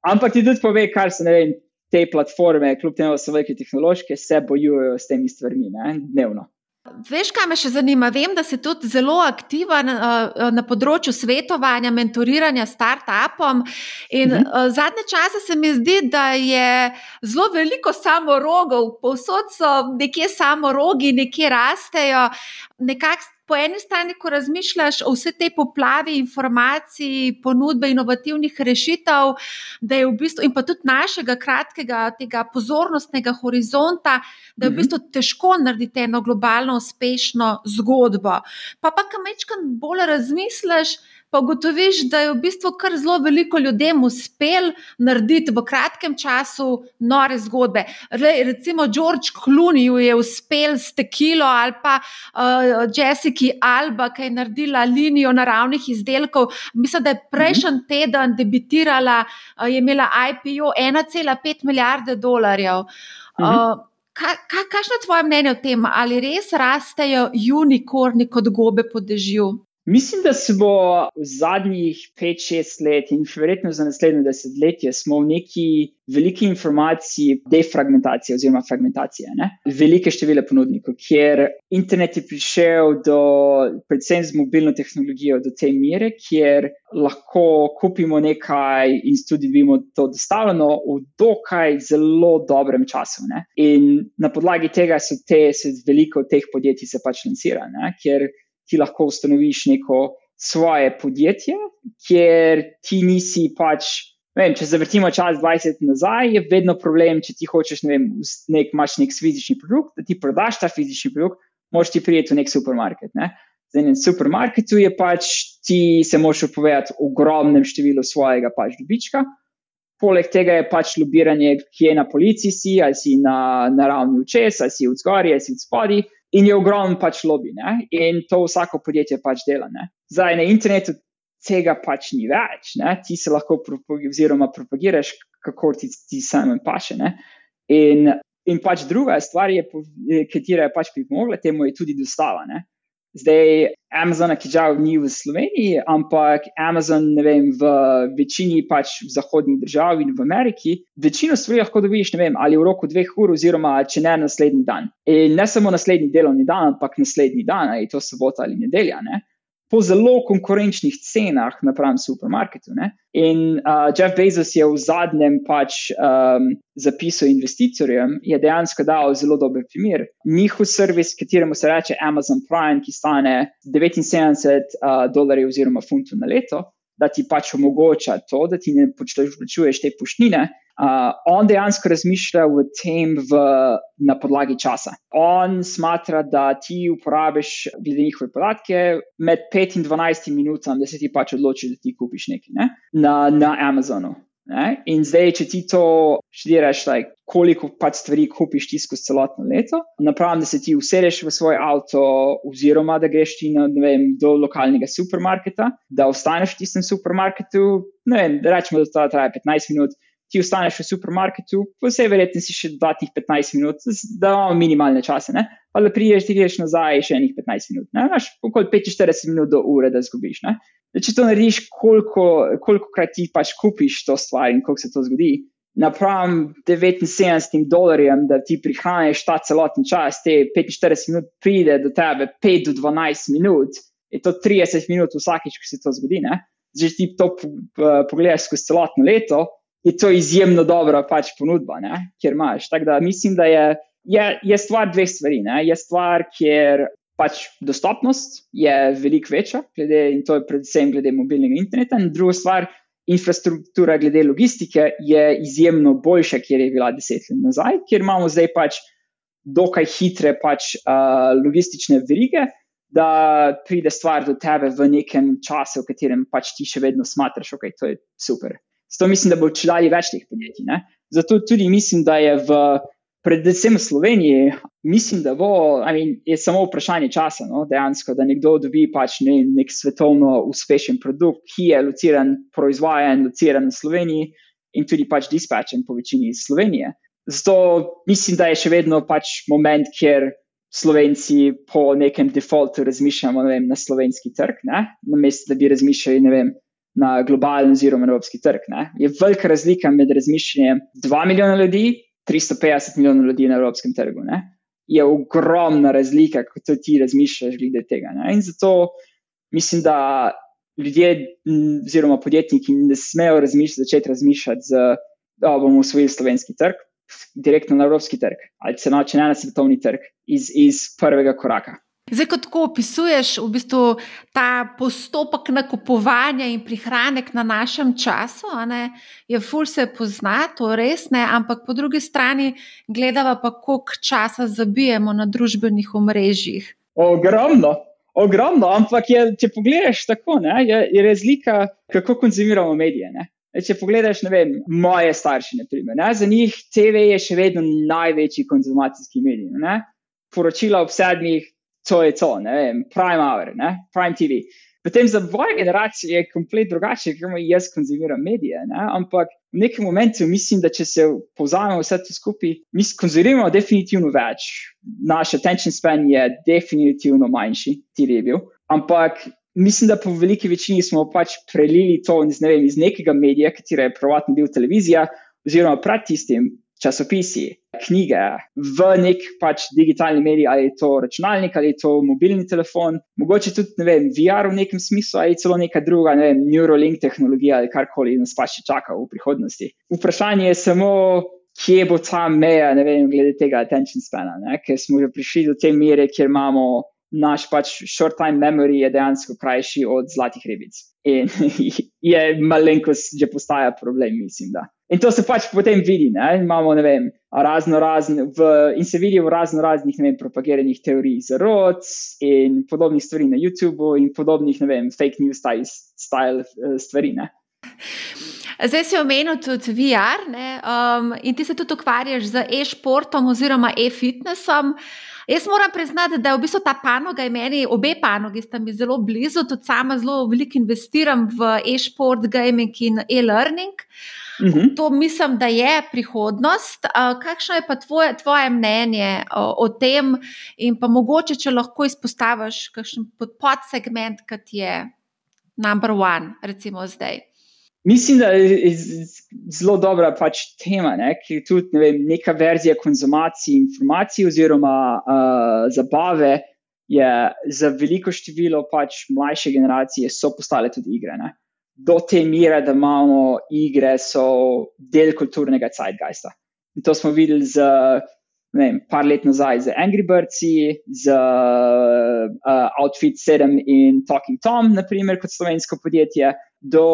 Ampak ti tudi pove, kar se ne vem. Te platforme, kljub temu, da so velike tehnološke, se bojujejo s temi stvarmi, ne, dnevno. Veš, kaj me še zanima? Vem, da si tudi zelo aktiven uh, na področju svetovanja, mentoriranja start-upom. In uh -huh. uh, zadnje čase se mi zdi, da je zelo veliko samorogov, povsod so nekje samorogi, nekje rastejo. Nekako po eni strani, ko razmišljaš o vsej tej poplavi informacij, ponudbe inovativnih rešitev, da je v bistvu in pa tudi našega kratkega, tega pozornostnega horizonta, da je v mhm. bistvu težko narediti eno globalno uspešno zgodbo. Pa pa, kam večkrat bolj razmisliš, pa ugotoviš, da je v bistvu kar zelo veliko ljudem uspel narediti v kratkem času nore zgodbe. Recimo George Clooney je uspel s tekilo ali pa uh, Jessica Alba, ki je naredila linijo naravnih izdelkov. Mislim, da je prejšnji mhm. teden debitirala, uh, je imela IPO 1,5 milijarde dolarjev. Uh, Kakšno je tvoje mnenje o tem, ali res rastejo unikorni kot gobe po dežju? Mislim, da se bo v zadnjih 5-6 let in verjetno za naslednje desetletje smo v neki veliki informaciji defragmentacije oziroma fragmentacije. Ne? Velike števile ponudnikov, kjer internet je prišel do, predvsem z mobilno tehnologijo, do te mere, kjer lahko kupimo nekaj in tudi dobimo to dostavljeno v dokaj zelo dobrem času. Ne? In na podlagi tega so te, se veliko teh podjetij se pač lansira, ne? ker ti lahko ustanoviš neko svoje podjetje, kjer ti nisi pač. Vem, če zavrtimo čas 20 let nazaj, je vedno problem, če ti hočeš, ne vem, nek, imaš nek fizični produkt, da ti prodaš ta fizični produkt, moraš ti prijeti v nek supermarket. Ne? Zdaj, na supermarketu je pač ti se moraš upovedati v ogromnem številu svojega pač dobička. Poleg tega je pač lobiranje, ki je na policiji, si, ali si na, na ravni učes, ali si v zgori, ali si v spodi. In je ogromen pač lobby, ne? in to vsako podjetje pač dela. Ne? Zdaj na internetu tega pač ni več, ne? ti se lahko propagiraš, propagiraš, kako ti, ti samem paše. In, in pač druga stvar, ki je pač pripomogla temu, je tudi dostava. Ne? Zdaj, Amazon, ki žal ni v Sloveniji, ampak Amazon, ne vem, v večini pač v zahodnih državah in v Ameriki, večino stvari lahko dobiš, ne vem, ali v roku dveh ur, oziroma če ne naslednji dan. In ne samo naslednji delovni dan, ampak naslednji dan, ali to sobota ali nedelja. Ne? Po zelo konkurenčnih cenah napram supermarketu. Ne? In uh, Jeff Bezos je v zadnjem pač, um, zapisu investitorjem dejansko dal zelo dober primer. Njihov servis, kateremu se reče Amazon Prime, ki stane 79 uh, dolarjev oziroma funtov na leto, da ti pač omogoča to, da ti ne plačuješ te pušnine. Uh, on dejansko razmišlja v tem v, na podlagi časa. On smatra, da ti uporabiš, glede njihove podatke, med 5 in 12 minutami, da se ti pač odloči, da ti kupiš nekaj ne? na, na Amazonu. Ne? In zdaj, če ti to študiraš, like, koliko pač stvari kupiš ti skozi celotno leto, napravim, da se ti usedeš v svoj avto, oziroma da greš ti na, vem, do lokalnega supermarketa, da ostaneš v tistem supermarketu, vem, da rečemo, da to traja 15 minut ti ostaneš v supermarketu, po vsej verjetnosti še dodatnih 15 minut, da imamo minimalne čase, ne? pa da priješ, ti greš nazaj še enih 15 minut. Imaš okoli 45 minut do ure, da zgubiš. Da, če to narediš, koliko, koliko krat ti pač kupiš to stvar in koliko se to zgodi. Napram 79 dolarjem, da ti prihraniš ta celoten čas, te 45 minut pride do tebe, 5 do 12 minut, je to 30 minut vsakeč, ko se to zgodi. Zdaj ti to pogledaš skozi celotno leto, je to izjemno dobra pač ponudba, ne? kjer imaš. Tako da mislim, da je, je, je stvar dveh stvari. Ne? Je stvar, kjer pač dostopnost je veliko večja, glede, in to je predvsem glede mobilnega interneta, in druga stvar, infrastruktura glede logistike je izjemno boljša, kjer je bila deset let nazaj, ker imamo zdaj pač dokaj hitre pač, uh, logistične verige. Da pride stvar do tebe v nekem času, v katerem pač ti še vedno smatraš, da okay, je to super. Zato mislim, da bo če dalje več teh podjetij. Ne? Zato tudi mislim, da je v, predvsem v Sloveniji, mislim, da bo, I mean, je samo vprašanje časa, no? dejansko, da nekdo dobi pač ne, nek svetovno uspešen produkt, ki je lociran, proizvajan, lociran v Sloveniji in tudi pač dispečen po večini iz Slovenije. Zato mislim, da je še vedno pač moment, kjer. Slovenci po nekem defaultu razmišljamo vem, na slovenski trg, na mestu, da bi razmišljali vem, na globalni oziroma evropski trg. Ne? Je velika razlika med razmišljanjem 2 milijona ljudi in 350 milijonov ljudi na evropskem trgu. Ne? Je ogromna razlika, kako ti razmišljaš glede tega. Ne? In zato mislim, da ljudje oziroma podjetniki ne smejo razmišljati, začeti razmišljati, da bomo usvojili slovenski trg. Direktno na evropski trg, ali če ne na svetovni trg, iz, iz prvega koraka. Zdaj, ko tako opisuješ v bistvu ta postopek nakupovanja in prihranek na našem času, ne, je ful se pozna, to res ne, ampak po drugi strani gledava pa, koliko časa zabijemo na družbenih omrežjih. Ogromno, ogromno, ampak je, če pogledaš tako, ne, je, je razlika, kako konzumiramo medije. Ne. Če pogledaš, ne vem, moje starše, naprimer, ne, za njih TV je še vedno največji konzumacijski medij. Ne. Poročila ob sedmih, to je to, ne vem, Prime Hour, ne? Prime TV. Potem za moje generacije je kompletno drugače, ker jaz konzumiram medije. Ne? Ampak v nekem momentu mislim, da če se povzamemo vse to skupaj, mi konzumiramo definitivno več. Naš attention span je definitivno manjši, ti je bil. Ampak mislim, da po veliki večini smo pač prelili to ne vem, iz nekega medija, katera je prvotno bil televizija, oziroma pred tistim časopisi, knjige v nek pač digitalni medij, ali je to računalnik, ali je to mobilni telefon, mogoče tudi ne vem, VR v nekem smislu, ali celo neka druga, ne vem, Neuralink tehnologija ali karkoli nas pač čaka v prihodnosti. Vprašanje je samo. Kje bo ta meja, ne vem, glede tega attention spana, ne? ker smo že prišli do te mere, kjer imamo naš pač short time memory, je dejansko krajši od zlatih ribic. In je malenkost že postaja problem, mislim. Da. In to se pač potem vidi. Ne? Imamo ne vem, razno razne, v, in se vidi v razno raznih vem, propagiranih teorij zarod in podobnih stvari na YouTubu in podobnih vem, fake news style, style eh, stvari. Ne? Zdaj si omenil tudi VR um, in ti se tudi ukvarjaš z e-športom oziroma e-fitnessom. Jaz moram priznati, da je v bistvu ta panoga in meni, obe panogi sta mi zelo blizu, tudi sama zelo veliko investiram v e-sport, gaming in e-learning. Uh. -huh. To mislim, da je prihodnost. Kakšno je pa tvoje, tvoje mnenje o, o tem, in pa mogoče, če lahko izpostaviš kakšen podsegment, kot je number one, recimo zdaj. Mislim, da je zelo dobra pač tema, ne? ki je tudi ne vem, neka verzija konzumacije informacij oziroma uh, zabave. Je za veliko število pač mlajše generacije so postale tudi igre. Ne? Do te mere, da imamo igre, so del kulturnega zeitgeista. In to smo videli z, ne vem, par let nazaj z Angry Birds, z uh, Outfit 7 in Talking Tom, naprimer, kot slovensko podjetje, do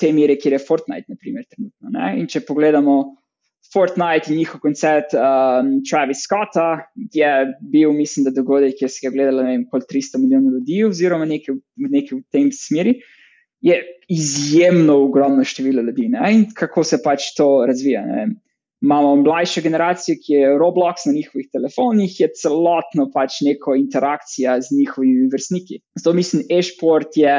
te mere, kjer je Fortnite, naprimer, trenutno. Ne? In če pogledamo Fortnite in njihov koncert um, Travis Scotta, je bil, mislim, da dogodek, ki je gledalo ne vem, kot 300 milijonov ljudi, oziroma nekaj, nekaj v tem smeri. Je izjemno ogromno število ljudi ne? in kako se pač to razvija. Ne? Imamo mlajšo generacijo, ki je Roblox na njihovih telefonih, je celotno pač neko interakcija z njihovimi vrstniki. Zato mislim, e-sport je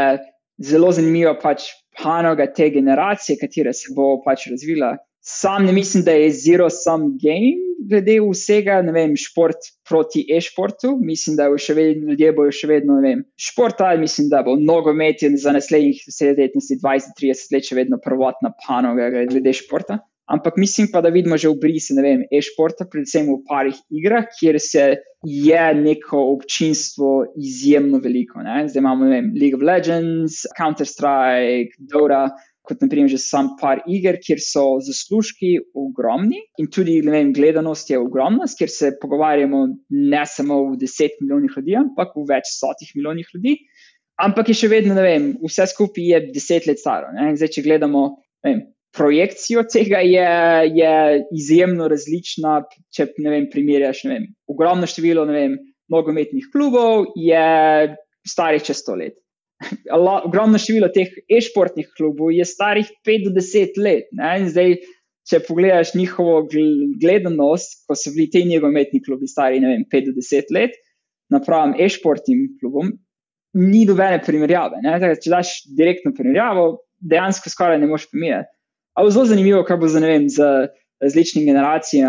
zelo zanimiva pač panoga te generacije, katera se bo pač razvila. Sam ne mislim, da je zero sum game, glede vsega, ne vem, šport proti e-športu. Mislim, da še vedno ljudje bojo še vedno, ne vem, športali. Mislim, da bo nogomet za naslednjih 10, 20, 30 let še vedno prvotna panoga glede športa. Ampak mislim pa, da vidimo že v brisi, ne vem, e-športa, predvsem v parih igrah, kjer se je neko občinstvo izjemno veliko. Ne? Zdaj imamo vem, League of Legends, Counter-Strike, Dota, kot naprimer že sam par iger, kjer so zaslužki ogromni in tudi vem, gledanost je ogromna, ker se pogovarjamo ne samo v deset milijonih ljudi, ampak v več stotih milijonih ljudi. Ampak je še vedno, ne vem, vse skupaj je deset let staro. Zdaj, če gledamo. Vem, projekcijo tega je, je izjemno različna. Če ne vem, primerjaš, ne vem, ogromno število vem, nogometnih klubov je starih čez sto let. Ogromno število teh e-športnih klubov je starih 5 do 10 let. Zdaj, če pogledaš njihovo gledanost, ko so bili ti nogometni klubi stari vem, 5 do 10 let, napram e-športnim klubom, ni dobene primerjave. Če daš direktno primerjavo, dejansko skoraj ne moreš primerjati. Ampak zelo zanimivo, kaj bo za, vem, za različne generacije,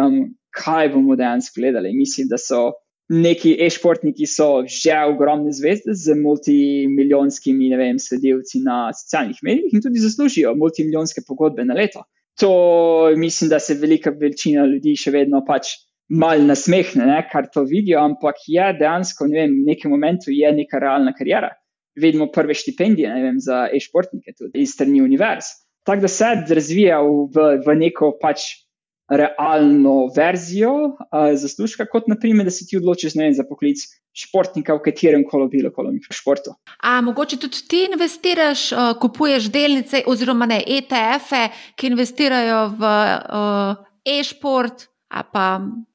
kaj bomo dejansko gledali. Mislim, da so neki e-športniki že ogromne zvezde z multimilijonskimi sledilci na socialnih medijih in tudi zaslužijo multimilijonske pogodbe na leto. To mislim, da se velika večina ljudi še vedno pač mal nasmehne, ne, kar to vidijo, ampak je dejansko ne vem, v nekem momentu je neka realna karijera. Vidimo prve štipendije vem, za e-športnike tudi iz strani univerz tako da se razvija v, v neko pač realno verzijo uh, zaslužka, kot naprimer, da se ti odločiš vem, za poklic športnika v katerem koli bilo koli športu. A mogoče tudi ti investiraš, uh, kupuješ delnice oziroma ne ETF-e, ki investirajo v uh, e-šport, a pa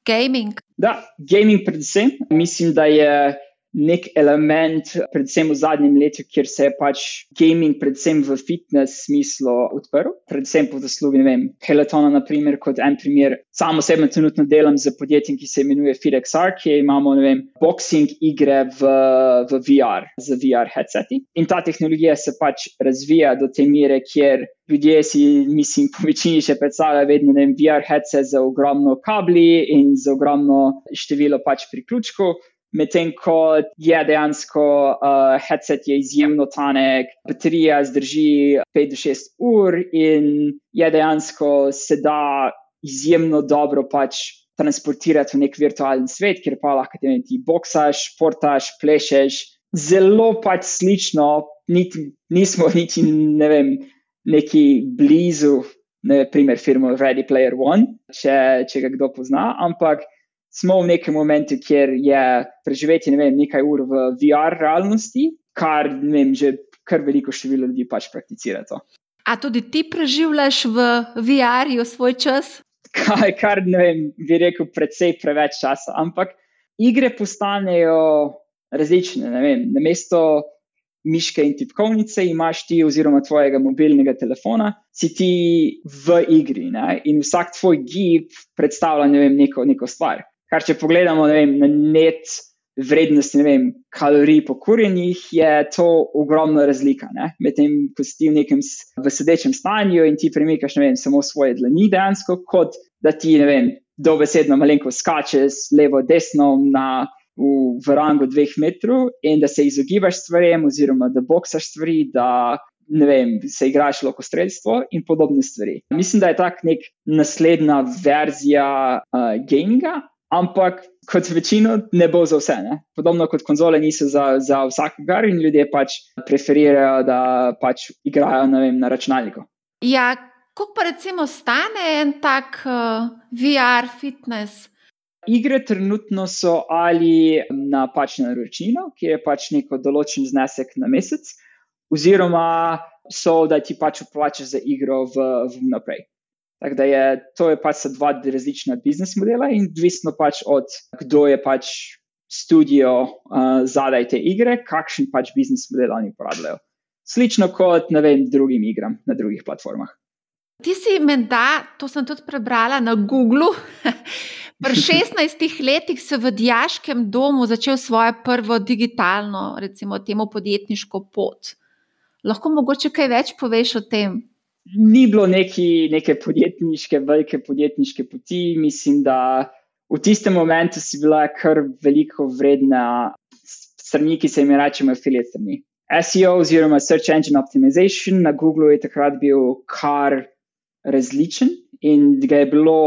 gaming? Da, gaming predvsem. Mislim, da je nek element, predvsem v zadnjem letu, kjer se je pač gaming, predvsem v fitness smislu, odprl. Predvsem po zaslugi, ne vem, Pelotona, naprimer, kot en primer. Sam osebno trenutno delam z podjetjem, ki se imenuje FitXR, ki imamo, ne vem, boxing igre v, v VR, z VR headseti. In ta tehnologija se pač razvija do te mere, kjer. Ljudje si, mislim, po večini še predstavljajo, vedno ne vem, VR headset z ogromno kabli in z ogromno število pač priključkov medtem ko je dejansko uh, headset je izjemno tanek, baterija zdrži 5 do 6 ur in je dejansko se da izjemno dobro pač transportirati v nek virtualen svet, kjer pa lahko te ti boksaš, športaš, plešeš. Zelo pač slično, niti, nismo niti ne vem, neki blizu, ne primer, firmo Ready Player One, če, če ga kdo pozna, ampak smo v nekem momentu, kjer je preživeti ne vem, nekaj ur v VR realnosti, kar ne vem, že kar veliko število ljudi pač prakticira. To. A tudi ti preživljaš v VR-ju svoj čas? Kaj, kar ne vem, bi rekel, precej preveč časa. Ampak igre postanejo različne. Na mesto miške in tipkovnice imaš ti, oziroma tvojega mobilnega telefona, si ti v igri. Ne? In vsak tvoj gib predstavlja ne vem, neko, neko stvar. Kar če pogledamo vem, na net vrednosti vem, kalorij pokurjenih, je to ogromna razlika. Medtem, ko si ti v nekem v sedečem stanju in ti premikaš vem, samo svoje dlani, dejansko, kot da ti vem, dobesedno malenko skačeš levo, desno na, v, v rangu dveh metrov in da se izogibaš stvarem, oziroma da boksaš stvari. Da, Ne vem, se igraš lahko streljstvo in podobne stvari. Mislim, da je tak nek naslednja verzija uh, gaminga, ampak kot večino ne bo za vse. Ne? Podobno kot konzole niso za, za vsakogar in ljudje pač preferirajo, da pač igrajo vem, na računalniku. Ja, koliko pa recimo stane en tak uh, VR fitness? Igre trenutno so ali na pač naročnino, ki je pač neko določen znesek na mesec, oziroma so, da ti pač uplačaš za igro v, v naprej. Tako da je to je pač dva različna biznis modela in odvisno pač od kdo je pač studio uh, zadaj te igre, kakšen pač biznis model oni uporabljajo. Slično kot vem, drugim igram na drugih platformah. Ti si menda, to sem tudi prebrala na Googlu. Pri 16 letih si v diaškem domu začel svojo prvo digitalno, recimo, temu podjetniško pot. Lahko mogoče kaj več poveš o tem? Ni bilo neki, neke podjetniške, velike podjetniške poti. Mislim, da v tistem momentu si bila kar veliko vredna strani, ki se jim reče affiliate strani. SEO oziroma Search Engine Optimization na Googlu je takrat bil kar različen in ga je bilo.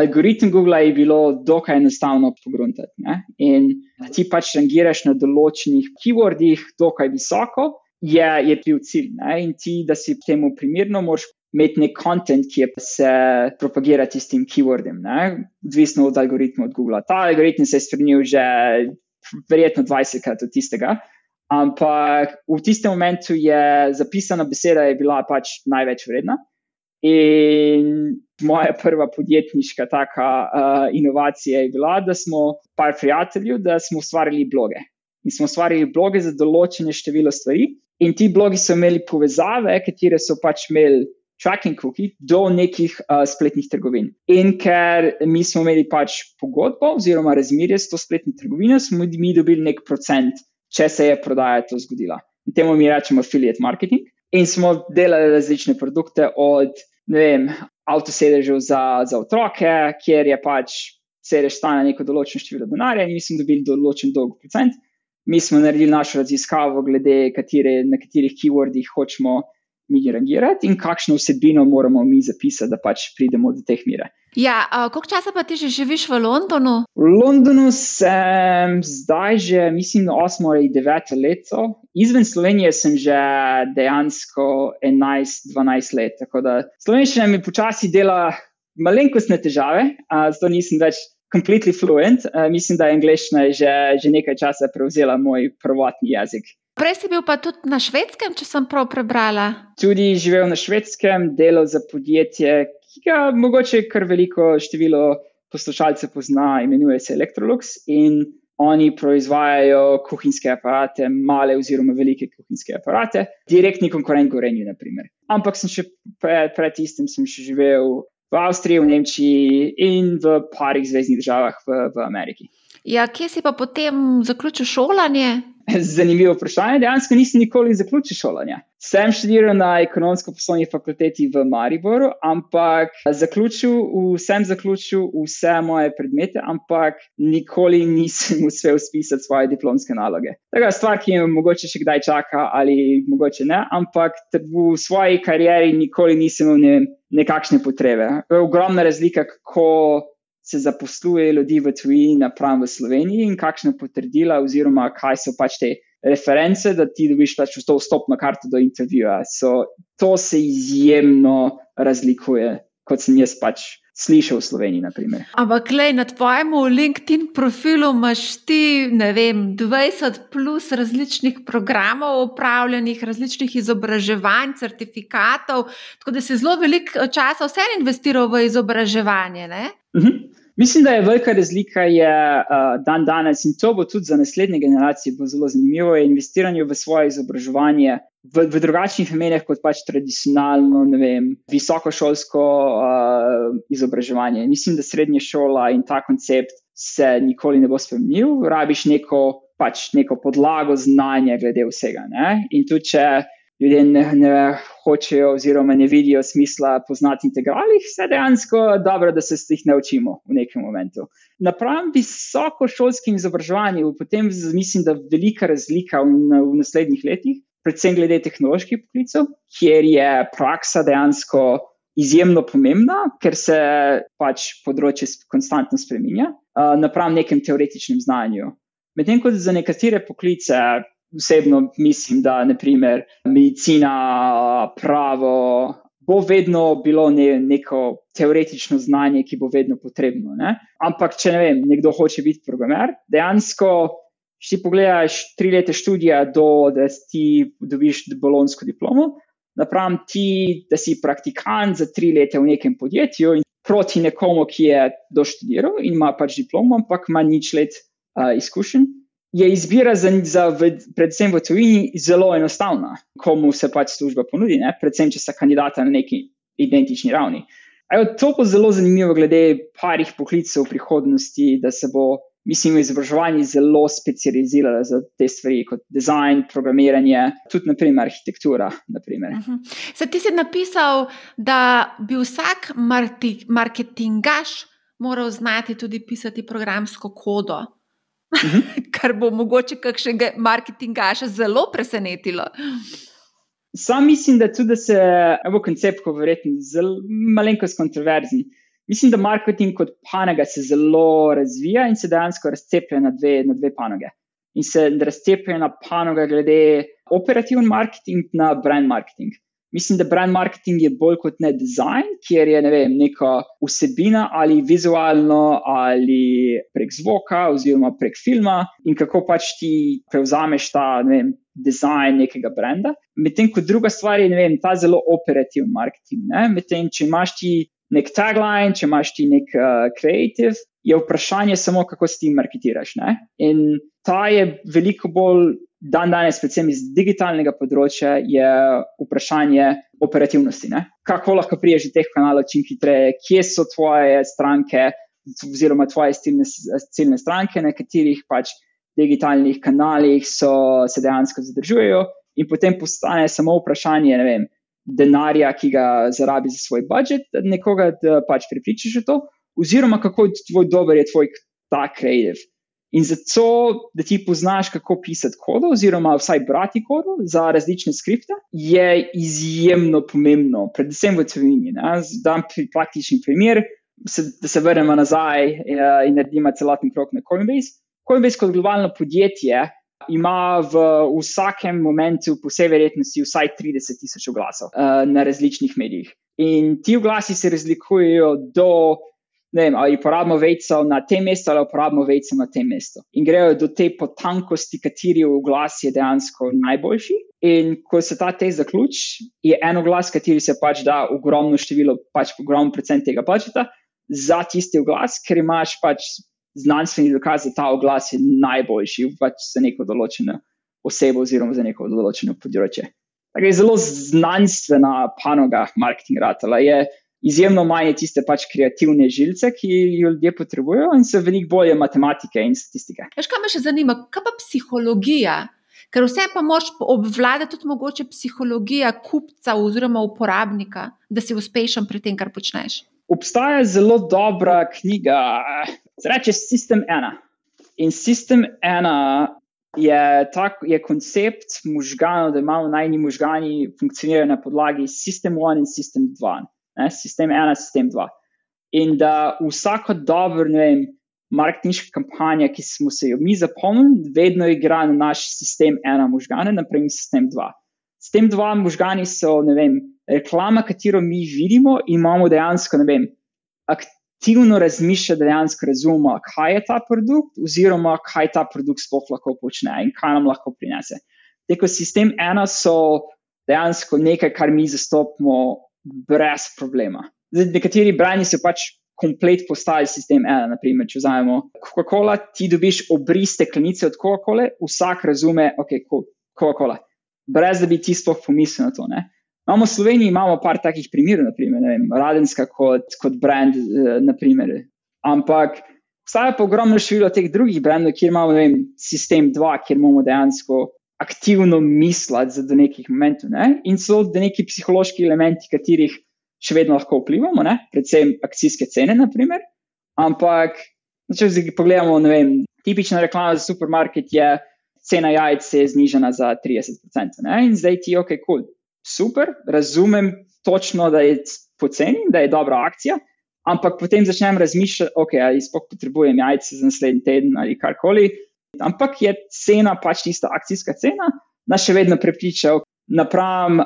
Algoritem Google je bilo dokaj enostavno pogruntati. In ti pač rangiraš na določenih keywordih, dokaj visoko, je, je bil cilj. Ne? In ti, da si temu primerno, moraš imeti nek kontent, ki se propagira tistim keywordom, odvisno od algoritma od Google. Ta algoritem se je spremenil že verjetno 20krat od tistega. Ampak v tistem momentu je zapisana beseda je bila pač največ vredna. In moja prva podjetniška taka uh, inovacija je bila, da smo par prijateljev, da smo ustvarili bloge. In smo ustvarili bloge za določene število stvari, In ti blogi so imeli povezave, katere so pač imeli tracking cookie do nekih uh, spletnih trgovin. In ker mi smo imeli pač pogodbo oziroma razmerje s to spletno trgovino, smo mi dobili nek procent, če se je prodaja to zgodila. In temu mi rečemo affiliate marketing. In smo delali različne produkte od, vem, avtosedežev za, za otroke, kjer je pač sedež stane neko določeno število denarja in mi smo dobili določen dolg procent mi smo naredili našo raziskavo, glede katere, na katerih keywordih hočemo mi reagirati in kakšno vsebino moramo mi zapisati, da pač pridemo do teh mire. Ja, koliko časa pa ti že živiš v Londonu? V Londonu sem zdaj že, mislim, 8 ali 9 let. Izven Slovenije sem že dejansko 11-12 let. Tako da slovenščina mi počasi dela malenkostne težave, zato nisem več completely fluent. Mislim, da je angliščina že, že nekaj časa prevzela moj prvotni jezik. Prej si bil pa tudi na švedskem, če sem prav prebrala. Tudi živel na švedskem, delal za podjetje, ki ga mogoče kar veliko število poslušalcev pozna, imenuje se Electrolux. In oni proizvajajo kuhinjske aparate, male oziroma velike kuhinjske aparate, direktni konkurent Gorenju, naprimer. Ampak sem še pred, pred tistim še živel v Avstriji, v Nemčiji in v parih zvezdnih državah v, v Ameriki. Ja, kje si pa potem zaključil šolanje? Zanimivo vprašanje. Dejansko nisem nikoli zaključil šolanja. Sem študiral na ekonomsko-poslovni fakulteti v Mariboru, ampak zaključil, sem zaključil vse moje predmete, ampak nikoli nisem uspel spisati svoje diplomske naloge. To je stvar, ki me mogoče še kdaj čaka, ali mogoče ne, ampak v svoji karieri nikoli nisem imel ne, nekakšne potrebe. Ogromna razlika, kako se zaposluje ljudi v tujini, napram v Sloveniji, in kakšne potrdila, oziroma kaj so pač te reference, da ti dobiš pač to vstopno karto do intervjuja. So, to se izjemno razlikuje, kot sem jaz pač. Slišal v Sloveniji, naprimer. Ampak, glej, na tvojem LinkedIn profilu imaš ti, ne vem, 20 plus različnih programov, upravljenih, različnih izobraževanj, certifikatov, tako da si zelo veliko časa vse investiral v izobraževanje. Uh -huh. Mislim, da je velika razlika je, uh, dan danes in to bo tudi za naslednje generacije zelo zanimivo. Je investiranje v svoje izobraževanje v, v drugačnih namenih kot pač tradicionalno, ne vem, visokošolsko uh, izobraževanje. Mislim, da srednja šola in ta koncept se nikoli ne bo spremenil. Rabiš neko, pač neko podlago znanja glede vsega. Ne? In tudi, če ljudje ne, ne hočejo, oziroma ne vidijo smisla poznati integralih, se dejansko dobro, da se jih naučimo v nekem momentu. Napram visokošolskim izobraževanjem, potem mislim, da je velika razlika v, v naslednjih letih, predvsem glede tehnoloških poklicev, kjer je praksa dejansko. Izjemno pomembna, ker se pač področje konstantno spremenja, uh, napram nekem teoretičnem znanju. Medtem ko za nekatere poklice, osebno mislim, da naprimer medicina, pravo, bo vedno bilo ne, neko teoretično znanje, ki bo vedno potrebno. Ne? Ampak, če ne vem, nekdo hoče biti programer, dejansko. Če ti pogledaš tri leta študija, do, da ti dobiš bolonsko diplomo, napram ti, da si praktikant za tri leta v nekem podjetju in proti nekomu, ki je doštudiral in ima pač diplomo, ampak ima nič let uh, izkušenj, je izbira za, za v, predvsem v tujini zelo enostavna, komu se pač služba ponudi, ne? predvsem če sta kandidata na neki identični ravni. Ajo, to bo zelo zanimivo, glede parih poklicev v prihodnosti, da se bo, mislim, izobraževanje zelo specializiralo za te stvari, kot dizajn, programiranje, tudi naprimer, arhitektura. Naprimer. Uh -huh. Se ti si napisal, da bi vsak marketingaš moral znati tudi pisati programsko kodo. Mhm. kar bo mogoče kakšnega marketinga še zelo presenetilo. Sam mislim, da tudi se bo koncept, ko verjetno zelo malenkost kontroverzen. Mislim, da marketing kot panoga se zelo razvija in se dejansko razceplja na dve, na dve panoge. In se razceplja na panoga glede operativni marketing na brand marketing. Mislim, da brand marketing je bolj kot ne dizajn, kjer je ne vem, neka vsebina ali vizualno ali prek zvoka oziroma prek filma in kako pač ti prevzameš ta ne vem, dizajn nekega brenda. Medtem ko druga stvar je vem, ta zelo operativni marketing. Medtem, če imaš ti nek tagline, če imaš ti nek uh, creative, je vprašanje samo, kako si ti marketiraš. Ne? In ta je veliko bolj dan danes, predvsem iz digitalnega področja, je vprašanje operativnosti. Ne? Kako lahko priješ teh kanalov čim hitreje, kje so tvoje stranke, oziroma tvoje ciljne, ciljne stranke, na katerih pač digitalnih kanalih so, se dejansko zadržujejo, in potem postane samo vprašanje vem, denarja, ki ga zarabi za svoj budžet, da nekoga da pač pripričaš v to, oziroma kako tvoj dober je tvoj ta kreativ. In zato, da ti poznaš, kako pisati kodo, oziroma vsaj brati kodo za različne skripte, je izjemno pomembno, predvsem v tujini. Dam praktični primer, se, da se vrnemo nazaj ja, in naredimo celoten krok na Coinbase. Coinbase kot globalno podjetje ima v vsakem momentu, po vsej verjetnosti, vsaj 30 tisoč oglasov uh, na različnih medijih. In ti oglasi se razlikujejo do, ne vem, ali uporabimo vejco na tem mestu ali uporabimo vejco na tem mestu. In grejo do te potankosti, kateri oglas je dejansko najboljši. In ko se ta test zaključi, je en oglas, kateri se pač da ogromno število, pač ogromno procent tega plačeta za tisti oglas, ker imaš pač znanstveni dokaz, da ta oglas je najboljši pač za neko določeno osebo oziroma za neko določeno področje. Tako je zelo znanstvena panoga marketing ratala. Je izjemno manj tiste pač kreativne žilce, ki jo ljudje potrebujejo, in so veliko bolje matematike in statistike. Veš, kaj me še zanima, kaj pa psihologija? Ker vse pa moš obvladati tudi mogoče psihologija kupca oziroma uporabnika, da si uspešen pri tem, kar počneš. Obstaja zelo dobra knjiga, se reče System 1. In System 1 je, tak, je koncept možganov, da imamo najni možgani funkcionirajo na podlagi System 1 in System 2. Ne? System 1, System 2. In da vsako dobro, ne vem, marketinška kampanja, ki smo se jo mi zapomnili, vedno igra na naš System 1 možgane, naprimer System 2. System 2 možgani so, ne vem, reklama, katero mi vidimo, imamo dejansko, ne vem, aktivno razmišlja, da dejansko razumemo, kaj je ta produkt, oziroma kaj ta produkt sploh lahko počne in kaj nam lahko prinese. Teko sistem ena so dejansko nekaj, kar mi zastopimo brez problema. Zdaj, nekateri brani so pač komplet postali sistem ena. Naprimer, če vzamemo Coca-Cola, ti dobiš obris steklenice od Coca-Cola, vsak razume, ok, Coca-Cola. Brez da bi ti sploh pomislil na to. Ne? Imamo v Sloveniji imamo par takih primerov, naprimer, vem, Radenska kot, kot brand, eh, naprimer. ampak obstaja pa ogromno število teh drugih brandov, kjer imamo vem, sistem 2, kjer imamo dejansko aktivno misliti za nekih momentov. Ne? In so da neki psihološki elementi, katerih še vedno lahko vplivamo, ne? predvsem akcijske cene. Naprimer. Ampak, če si pogledamo, vem, tipična reklama za supermarket je. Cena jajc je znižena za 30%, ne? in zdaj ti ok, kul. Cool super, razumem točno, da je poceni, da je dobra akcija, ampak potem začnem razmišljati, ok, ali sploh potrebujem jajce za naslednji teden ali karkoli. Ampak je cena pač tista akcijska cena, nas še vedno prepriča, napram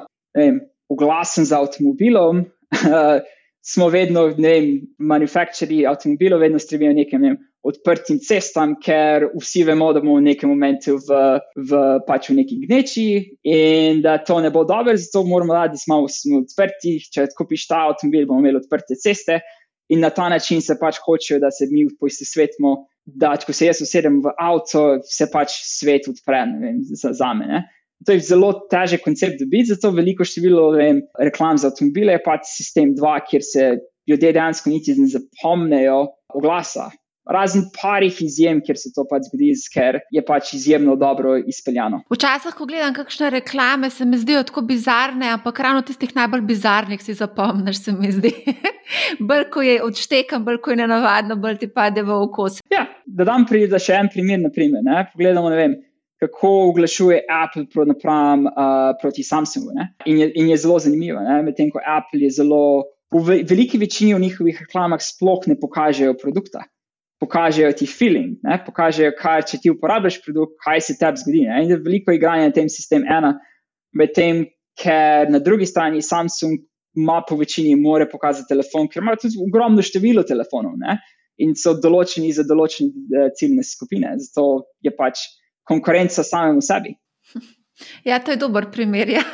oglasen za avtomobilom. Smo vedno, ne vem, manufakturji avtomobilov, vedno stremijo nekaj, ne vem, odprtim cestam, ker vsi vemo, da bomo v nekem momentu v, v, pač v neki gneči in da to ne bo dobro, zato moramo dati, da smo odprti. Če kupiš ta avtomobil, bomo imeli odprte ceste in na ta način se pač hočejo, da se mi poisti svetmo. Da, če se jaz usedem v avto, se pač svet odpre vem, za, za mene. To je zelo težek koncept dobiti, zato veliko število vem, reklam za avtomobile je pač sistem 2, kjer se ljudje dejansko niti ne zapomnejo oglasa. Razen parih izjem, kjer se to pač zgodi, ker je pač izjemno dobro izpeljano. Včasih, ko gledam kakšne reklame, se mi zdijo tako bizarne, ampak ravno tistih najbolj bizarnih si zapomniš, se mi zdi. bolj ko je odštekam, bolj ko je nenavadno, bolj ti pade v okos. Ja, da dam pri, da še en primer. Naprimer, ne? Pogledamo, ne vem, kako oglašuje Apple pro, napram, uh, proti Samsungu. In je, in je zelo zanimivo, medtem ko Apple je zelo. V veliki večini v njihovih reklamah sploh ne pokažejo produkta pokažejo ti feeling, ne? pokažejo, kaj če ti uporabiš produkt, kaj se tebi zgodi. Ne? In je veliko igranja na tem sistemu ena, medtem, ker na drugi strani Samsung ima po večini more pokazati telefon, ker ima tudi ogromno število telefonov ne? in so določeni za določene uh, ciljne skupine. Zato je pač konkurenca samemu sebi. Ja, to je dober primer. Ja.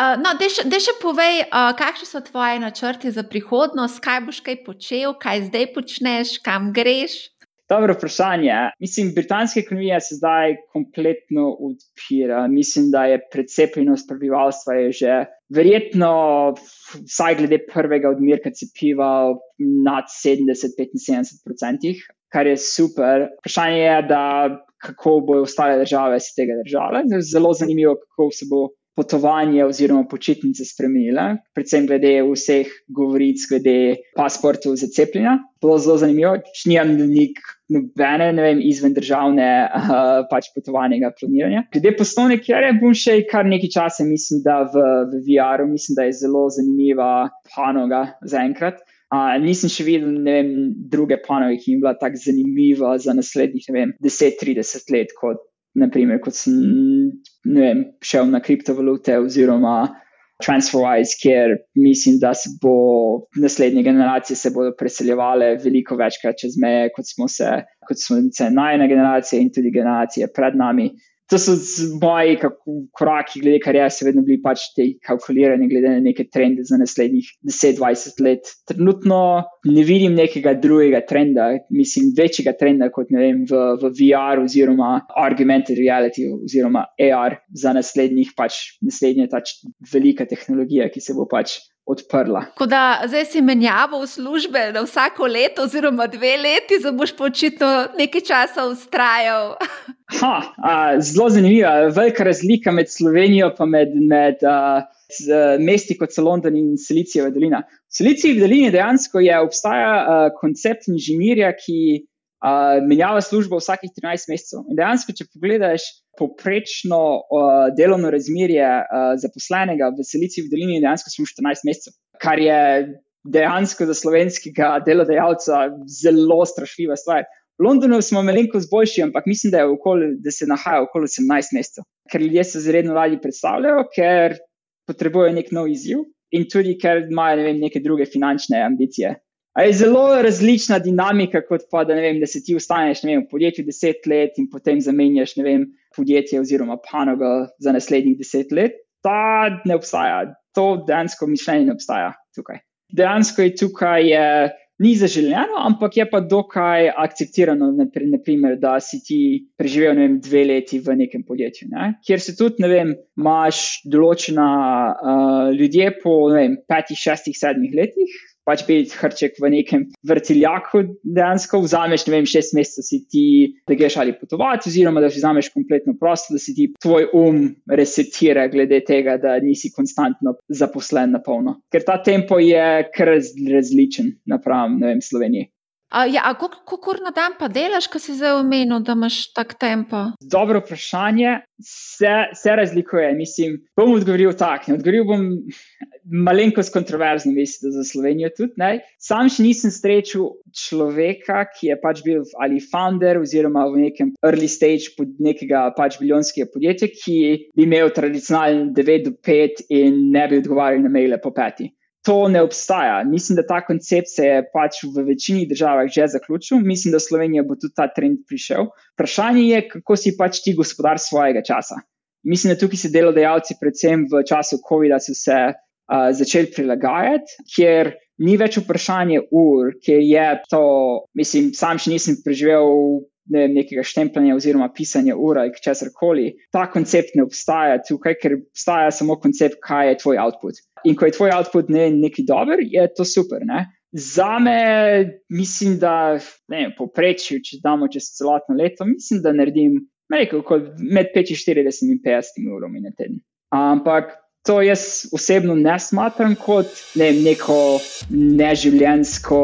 Uh, no, da še povej, uh, kakšni so tvoji načrti za prihodnost, kaj boš kaj počel, kaj zdaj počneš, kam greš. Dobro vprašanje. Mislim, britanska ekonomija se zdaj kompletno odpira. Mislim, da je precepljenost prebivalstva je že verjetno, vsaj glede prvega odmerka cepiva, nad 70-75%, kar je super. Vprašanje je, da kako bodo ostale države se tega držale. Zelo zanimivo, kako se bo potovanje oziroma počitnice spremenile, predvsem glede vseh govoric, glede pasportov za cepljenje. Bilo zelo zanimivo, če nimam nik nobene, ne vem, izven državne uh, pač potovanja planiranja. Glede poslovne kjere bom še kar nekaj časa, mislim, da v, v VR-u, mislim, da je zelo zanimiva panoga zaenkrat. Uh, nisem še videl vem, druge panoge, ki jim bila tako zanimiva za naslednjih 10-30 let, kot naprimer, kot sem vem, šel na kriptovalute oziroma TransferWise, kjer mislim, da se bo naslednje generacije se bodo preseljevale veliko večkrat čez meje, kot smo se, kot smo se najna generacija in tudi generacije pred nami to so moji koraki, glede kar jaz, vedno bili pač te kalkulirane, glede na neke trende za naslednjih 10-20 let. Trenutno ne vidim nekega drugega trenda, mislim, večjega trenda kot vem, v, v VR oziroma augmented reality oziroma AR za naslednjih pač naslednje pač velika tehnologija, ki se bo pač odprla. Da zdaj si menjavo v službe na vsako leto, oziroma dve leti, da boš počitno nekaj časa ustrajal. Ha, a, zelo zanimiva. Velika razlika med Slovenijo in med, med a, z, mesti kot so London in Silicijeva dolina. V Silicijski dolini dejansko je, obstaja a, koncept inženirja, ki a, menjava službo vsakih 13 mesecev. In dejansko, če pogledaš poprečno uh, delovno razmerje uh, zaposlenega v Silici v Dolini, dejansko smo 14 mesecev, kar je dejansko za slovenskega delodajalca zelo strašljiva stvar. V Londonu smo malenkost boljši, ampak mislim, da, okoli, da se nahaja okoli 18 mesecev, ker ljudje se zredno radi predstavljajo, ker potrebujejo nek nov izziv in tudi ker imajo ne vem, neke druge finančne ambicije. A je zelo različna dinamika, kot pa da, vem, da se ti ustaneš vem, v podjetju deset let in potem zamenjaš vem, podjetje oziroma panogo za naslednjih deset let. Ta ne obstaja, to dejansko mišljenje ne obstaja tukaj. Dejansko je tukaj je, ni zaželjeno, ampak je pa dokaj akceptirano, naprimer, da si ti preživel vem, dve leti v nekem podjetju, ne? kjer se tudi, ne vem, imaš določena uh, ljudje po vem, petih, šestih, sedmih letih pač biti hrček v nekem vrtiljaku, dejansko vzameš, ne vem, šest mesecev si ti, da greš ali potovati, oziroma da si vzameš kompletno prosto, da si ti tvoj um resetira, glede tega, da nisi konstantno zaposlen na polno. Ker ta tempo je kar različen napram, ne vem, Sloveniji. A, ja, a kako na dan pa delaš, ko si zdaj omenil, da imaš tak tempo? Dobro vprašanje. Se, se razlikuje. Mislim, bom odgovoril tako. Odgovoril bom malenkost kontroverzno, mislim, za Slovenijo tudi. Ne? Sam še nisem srečal človeka, ki je pač bil ali founder oziroma v nekem early stage pod nekega pač biljonskega podjetja, ki bi imel tradicionalni 9 do 5 in ne bi odgovarjal na maile po peti to ne obstaja. Mislim, da ta koncept se je pač v večini državah že zaključil, mislim, da Slovenija bo tudi ta trend prišel. Vprašanje je, kako si pač ti gospodar svojega časa. Mislim, da tukaj se delodajalci, predvsem v času COVID-a, so se uh, začeli prilagajati, ker ni več vprašanje ur, ker je to, mislim, sam še nisem preživel ne vem, nekega štempljanja oziroma pisanja ura ali česar koli. Ta koncept ne obstaja tukaj, ker obstaja samo koncept, kaj je tvoj output. In ko je tvoj output ne, nekaj dober, je to super. Ne? Za me, mislim, da ne, poprečju, če damo čez celotno leto, mislim, da naredim rekel, med 45 in 50 urami na teden. Ampak to jaz osebno ne smatram kot ne, neko neživljensko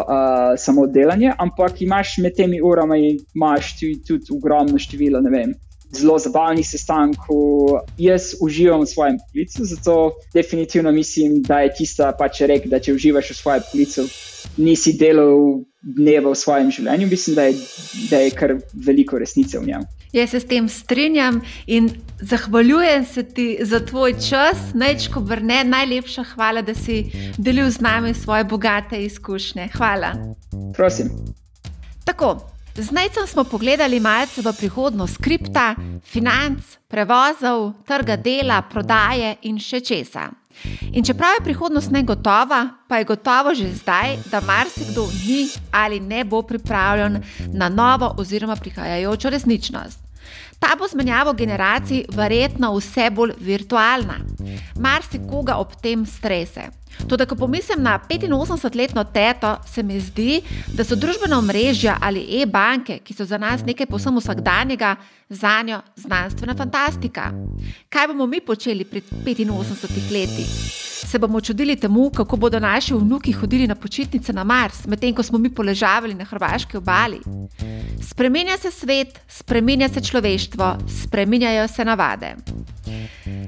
uh, samo delanje, ampak imaš med temi urami tudi, tudi ogromno število, ne vem. Zelo zabavnih sestankov, jaz uživam v svojem poklicu, zato definitivno mislim, da je tista pač rek, da če uživaš v svojem poklicu, nisi delal dneva v svojem življenju. Mislim, da je, da je kar veliko resnice v njem. Jaz se s tem strinjam in zahvaljujem se ti za tvoj čas, najčko vrne. Najlepša hvala, da si delil z nami svoje bogate izkušnje. Hvala. Prosim. Tako, z najcem smo pogledali malce v prihodnost kripta, financ, prevozov, trga dela, prodaje in še česa. In čeprav je prihodnost negotova, pa je gotovo že zdaj, da marsikdo ni ali ne bo pripravljen na novo oziroma prihajajočo resničnost. Ta bo z menjavo generacij verjetno vse bolj virtualna. Marsikoga ob tem strese. Tudi, ko pomislim na 85-letno teto, se mi zdi, da so družbena omrežja ali e-banke, ki so za nas nekaj posebno vsakdanjega, za njo znanstvena fantastika. Kaj bomo mi počeli pri 85 letih? se bomo čudili temu, kako bodo naši vnuki hodili na počitnice na Mars, medtem ko smo mi poležavali na hrvaški obali. Spreminja se svet, spreminja se človeštvo, spreminjajo se navade.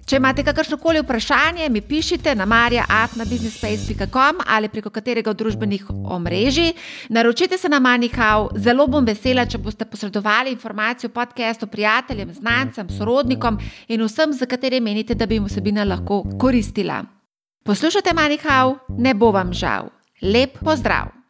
Če imate kakršno koli vprašanje, mi pišite na marja.atnabusinessspace.com ali preko katerega od družbenih omrežij. Naročite se na Manihau, zelo bom vesela, če boste posredovali informacijo o podkastu prijateljem, znancem, sorodnikom in vsem, za katere menite, da bi jim vsebina lahko koristila. Poslušajte Manihau, ne bo vam žal. Lep pozdrav!